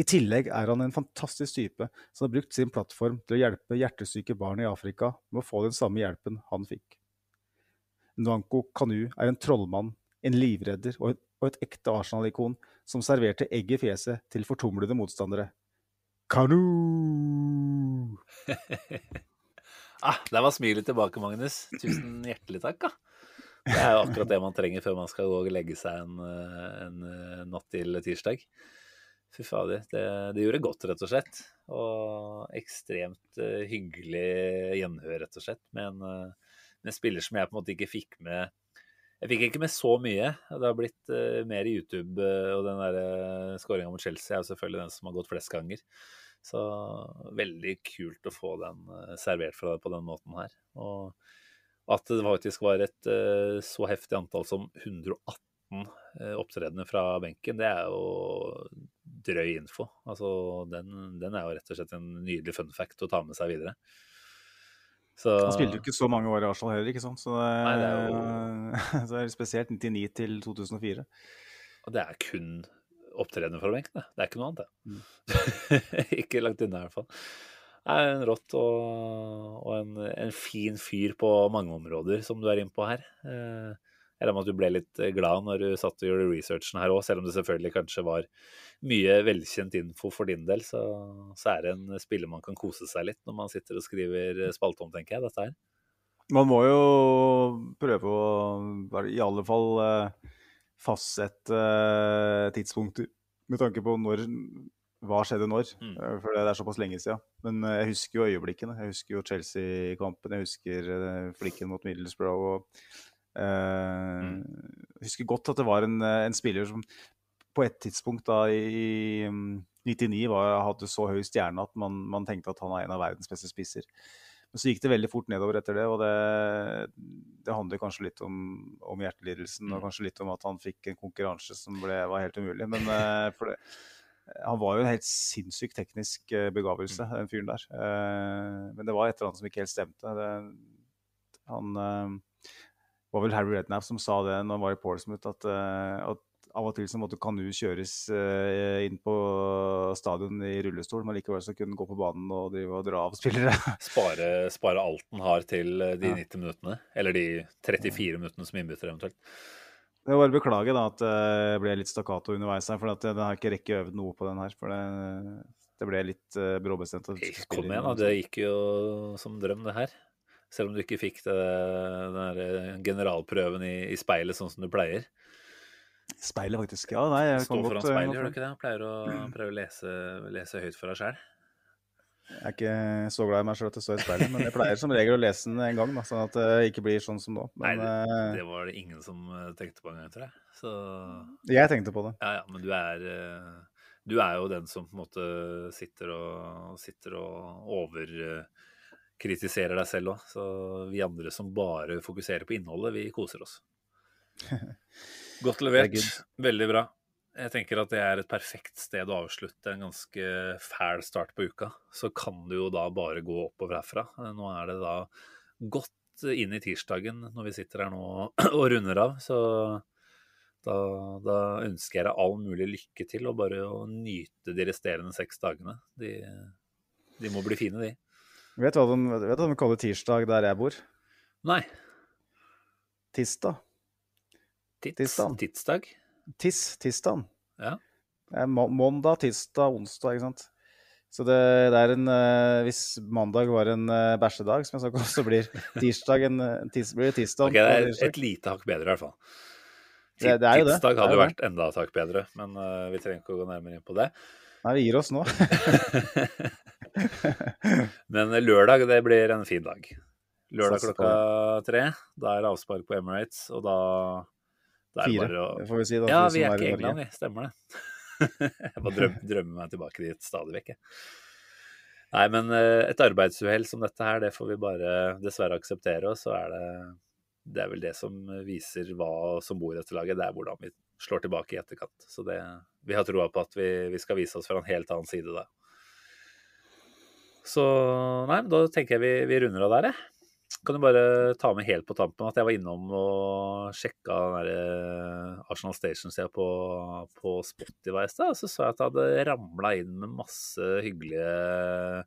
I tillegg er han en fantastisk type som har brukt sin plattform til å hjelpe hjertesyke barn i Afrika med å få den samme hjelpen han fikk. Nwanko Kanu er en trollmann, en livredder og, et ekte Arsenal-ikon som serverte egg i fjeset til fortumlede motstandere. Kanu! ah, der var smilet tilbake, Magnus. Tusen hjertelig takk. Da. Det er jo akkurat det man trenger før man skal gå og legge seg en, en natt til tirsdag. Fy fader, det, det, gjorde godt, rett og slett. Og ekstremt uh, hyggelig gjenhør, rett og slett, med en, med en, spiller som jeg på en måte ikke fikk med Jeg fikk ikke med så mye. Det har blitt uh, mer YouTube, og den der uh, skåringa mot Chelsea er jo selvfølgelig den som har gått flest ganger. Så veldig kult å få den servert fra deg på den måten her. Og at det faktisk var et så heftig antall som 118 opptredener fra benken, det er jo drøy info. Altså, den, den, er jo rett og slett en nydelig fun fact å ta med seg videre. Så, Han spilte jo ikke så mange år i Arsenal heller, ikke sant? så det, nei, det er jo så det er spesielt 99 til 2004. Og det er kun opptredener fra benken, det. Det er ikke noe annet, det. Mm. ikke langt unna, i hvert fall. Er en rått og, og en, en, fin fyr på mange områder, som du er inne på her. Eh, jeg regner med at du ble litt glad når du satt og gjorde researchen her òg, selv om det selvfølgelig kanskje var mye velkjent info for din del, så, så, er det en spiller man kan kose seg litt når man sitter og skriver spalte om, tenker jeg, dette her. Man må jo prøve å i alle fall uh, fastsette tidspunkter med tanke på når hva skjedde når? Mm. Eh, for det er såpass lenge siden. Men jeg husker jo øyeblikkene. Jeg husker jo Chelsea-kampen, jeg husker flikken mot Middlesbrough. og. Jeg husker godt at det var en, en spiller som på et tidspunkt da i 99 var, hadde så høy stjerne at man, man, tenkte at han er en av verdens beste spisser. Men så gikk det veldig fort nedover etter det, og det, det handler kanskje litt om, om hjertelidelsen. Og mm. kanskje litt om at han fikk en konkurranse som ble, var helt umulig. Men uh, for det, Han var jo en helt sinnssyk teknisk eh, begavelse, Mm. den fyren der. Eh, Men det var et eller annet som ikke helt stemte. Det, han eh, var vel Harry Redknapp som sa det når han var i Portsmouth, at, eh, at av og til så måtte kanu kjøres eh, inn på stadion i rullestol, men likevel så kunne han gå på banen og drive og dra av spillere. Spare, spare alt han har til eh, de Ja. 90 minuttene. Eller de 34 minuttene som innbytter eventuelt. Jeg må bare beklage da at det ble litt stakkato underveis her, for at jeg har ikke rekket øvd noe på den her. For det, det ble litt uh, bråbestemt. Kom igjen, da. Det gikk jo som drøm, det her. Selv om du ikke fikk det, den eh, generalprøven i, i speilet sånn som du pleier. Speilet, faktisk. Ja, nei, jeg Stå foran eh, speilet, gjør du ikke det? Pleier å prøve å lese, lese høyt for deg sjøl. Jeg er ikke så glad i meg sjøl at det står i speilet, men jeg pleier som regel å lese den en gang, da, sånn at det ikke blir sånn som nå. Nei, det, eh, det var det ingen som tenkte på engang, tror jeg. Så jeg tenkte på det. ja, ja, men du er Du er jo den som på en måte sitter og sitter og overkritiserer deg selv òg. Så vi andre som bare fokuserer på innholdet, vi koser oss. Godt levert. Er Veldig bra. Jeg tenker at det er et perfekt sted å avslutte en ganske fæl start på uka. Så kan du jo da bare gå oppover herfra. Nå er det da godt inn i tirsdagen når vi sitter her nå og runder av. Så da, da ønsker jeg deg all mulig lykke til, og bare å nyte de resterende seks dagene. De, de må bli fine, de. Vet du hva de, vet hva de kaller tirsdag der jeg bor? Nei. Tirsdag. Tirsdag. tidsdag. Tiss, tirsdag. Ja. Mandag, tirsdag, onsdag, ikke sant. Så det, det er en eh, Hvis mandag var en uh, bæsjedag, som jeg sa, så blir tirsdag en eh, tis, blir det tirsdag. Okay, det er et lite hakk bedre, i hvert fall. Er hadde jo vært enda et hakk bedre, men uh, vi trenger ikke å gå nærmere inn på det. Nei, vi gir oss nå. Men lørdag, det blir en fin dag. Lørdag klokka tre. Da er det avspark på Emirates, og da, da er det Fire, bare å får vi si. da. Ja, vi er ikke i England, vi. Stemmer det. jeg bare drøm, drømmer meg tilbake dit stadig vekk, jeg. Nei, men eh, et arbeidsuhell som dette her, det får vi bare dessverre akseptere. Og så er det Det er vel det som viser hva som bor i dette laget. Det er hvordan vi slår tilbake i etterkant. Så det Vi har troa på at vi, vi skal vise oss fra en helt annen side da. Så nei, da tenker jeg vi, vi runder av der, jeg. Kan du bare ta med helt på tampen at jeg var innom og sjekka eh, Arsenal Station-sida på, på Spotify i stad, så så jeg at det hadde ramla inn med masse hyggelige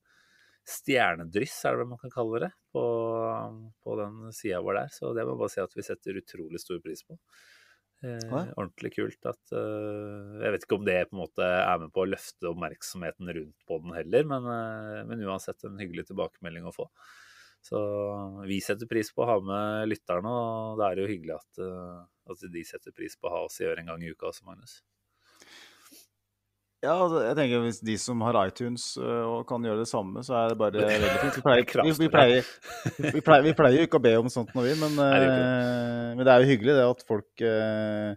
stjernedryss, er det hva man kan kalle det, på, på den sida vår der. Så det må jeg bare si at vi setter utrolig stor pris på. Eh, ordentlig kult at eh, Jeg vet ikke om det på en måte er med på å løfte oppmerksomheten rundt på den heller, men, eh, men uansett en hyggelig tilbakemelding å få. Så vi setter pris på å ha med lytterne, og det er jo hyggelig at, eh, at de setter pris på å ha oss i øret en gang i uka også, Magnus. Ja, altså, jeg tenker hvis de som har iTunes øh, og kan gjøre det samme, så er det bare veldig fint. Vi pleier, vi, vi, pleier, vi, pleier, vi pleier jo ikke å be om sånt når vi, men, Nei, det øh, men det er jo hyggelig det at folk øh,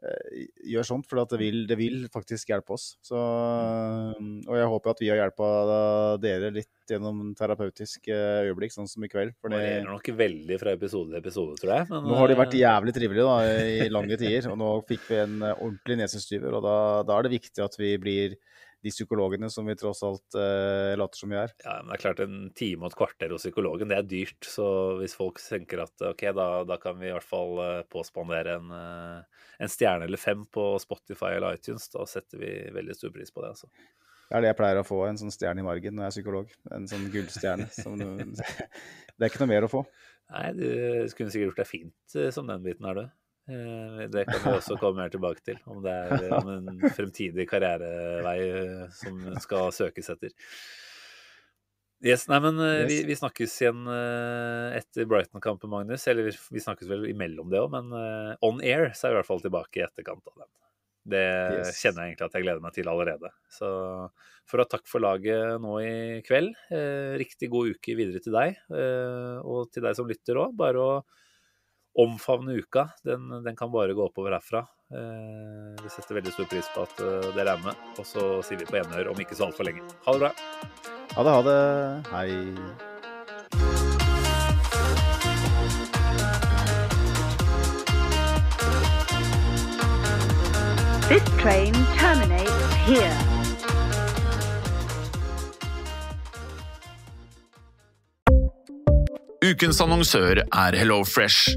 gjør sånt, for det, vil, det vil faktisk hjelpe oss. Så, og jeg håper at vi har hjulpet dere litt gjennom terapeutiske øyeblikk, sånn som i kveld. For det, Varierer nok veldig fra episode til episode, tror jeg. Men, nå har de vært eh, jævlig trivelige da, i lange tider, og nå fikk vi en eh, ordentlig nesestyver. Og da, da er det viktig at vi blir de psykologene som vi tross alt eh, later som vi er. Ja, men det er klart En time og et kvarter hos psykologen, det er dyrt. Så hvis folk tenker at ok, da, da kan vi i hvert fall eh, påspandere en, eh, en stjerne eller fem på Spotify eller iTunes, da setter vi veldig stor pris på det. altså. Det er det jeg pleier å få, en sånn stjerne i margen når jeg er psykolog. En sånn gullstjerne. Som, du- det er ikke noe mer å få. Nei, du skulle sikkert gjort deg fint eh, som den biten er, du. Eh, Det kan vi også komme mer tilbake til, om det er eh, om en fremtidig karrierevei eh, som skal søkes etter. Yes, nei, men vi, vi snakkes igjen etter Brighton-kampen, Magnus. Eller vi- snakkes vel imellom det òg, men on air så er vi i hvert fall tilbake i etterkant av den. Det Yes. kjenner jeg egentlig at jeg gleder meg til allerede. Så for å takke for laget nå i kveld. Eh, riktig god uke videre til deg, eh, og til deg som lytter òg. Bare å omfavne uka. Den, den, kan bare gå oppover herfra. Eh, vi setter veldig stor pris på at eh, dere er med. Og så sier vi på gjenhør om ikke så altfor lenge. Ha det bra. Ha det, ha det. Hei. This train terminates here. Ukens annonsør er HelloFresh.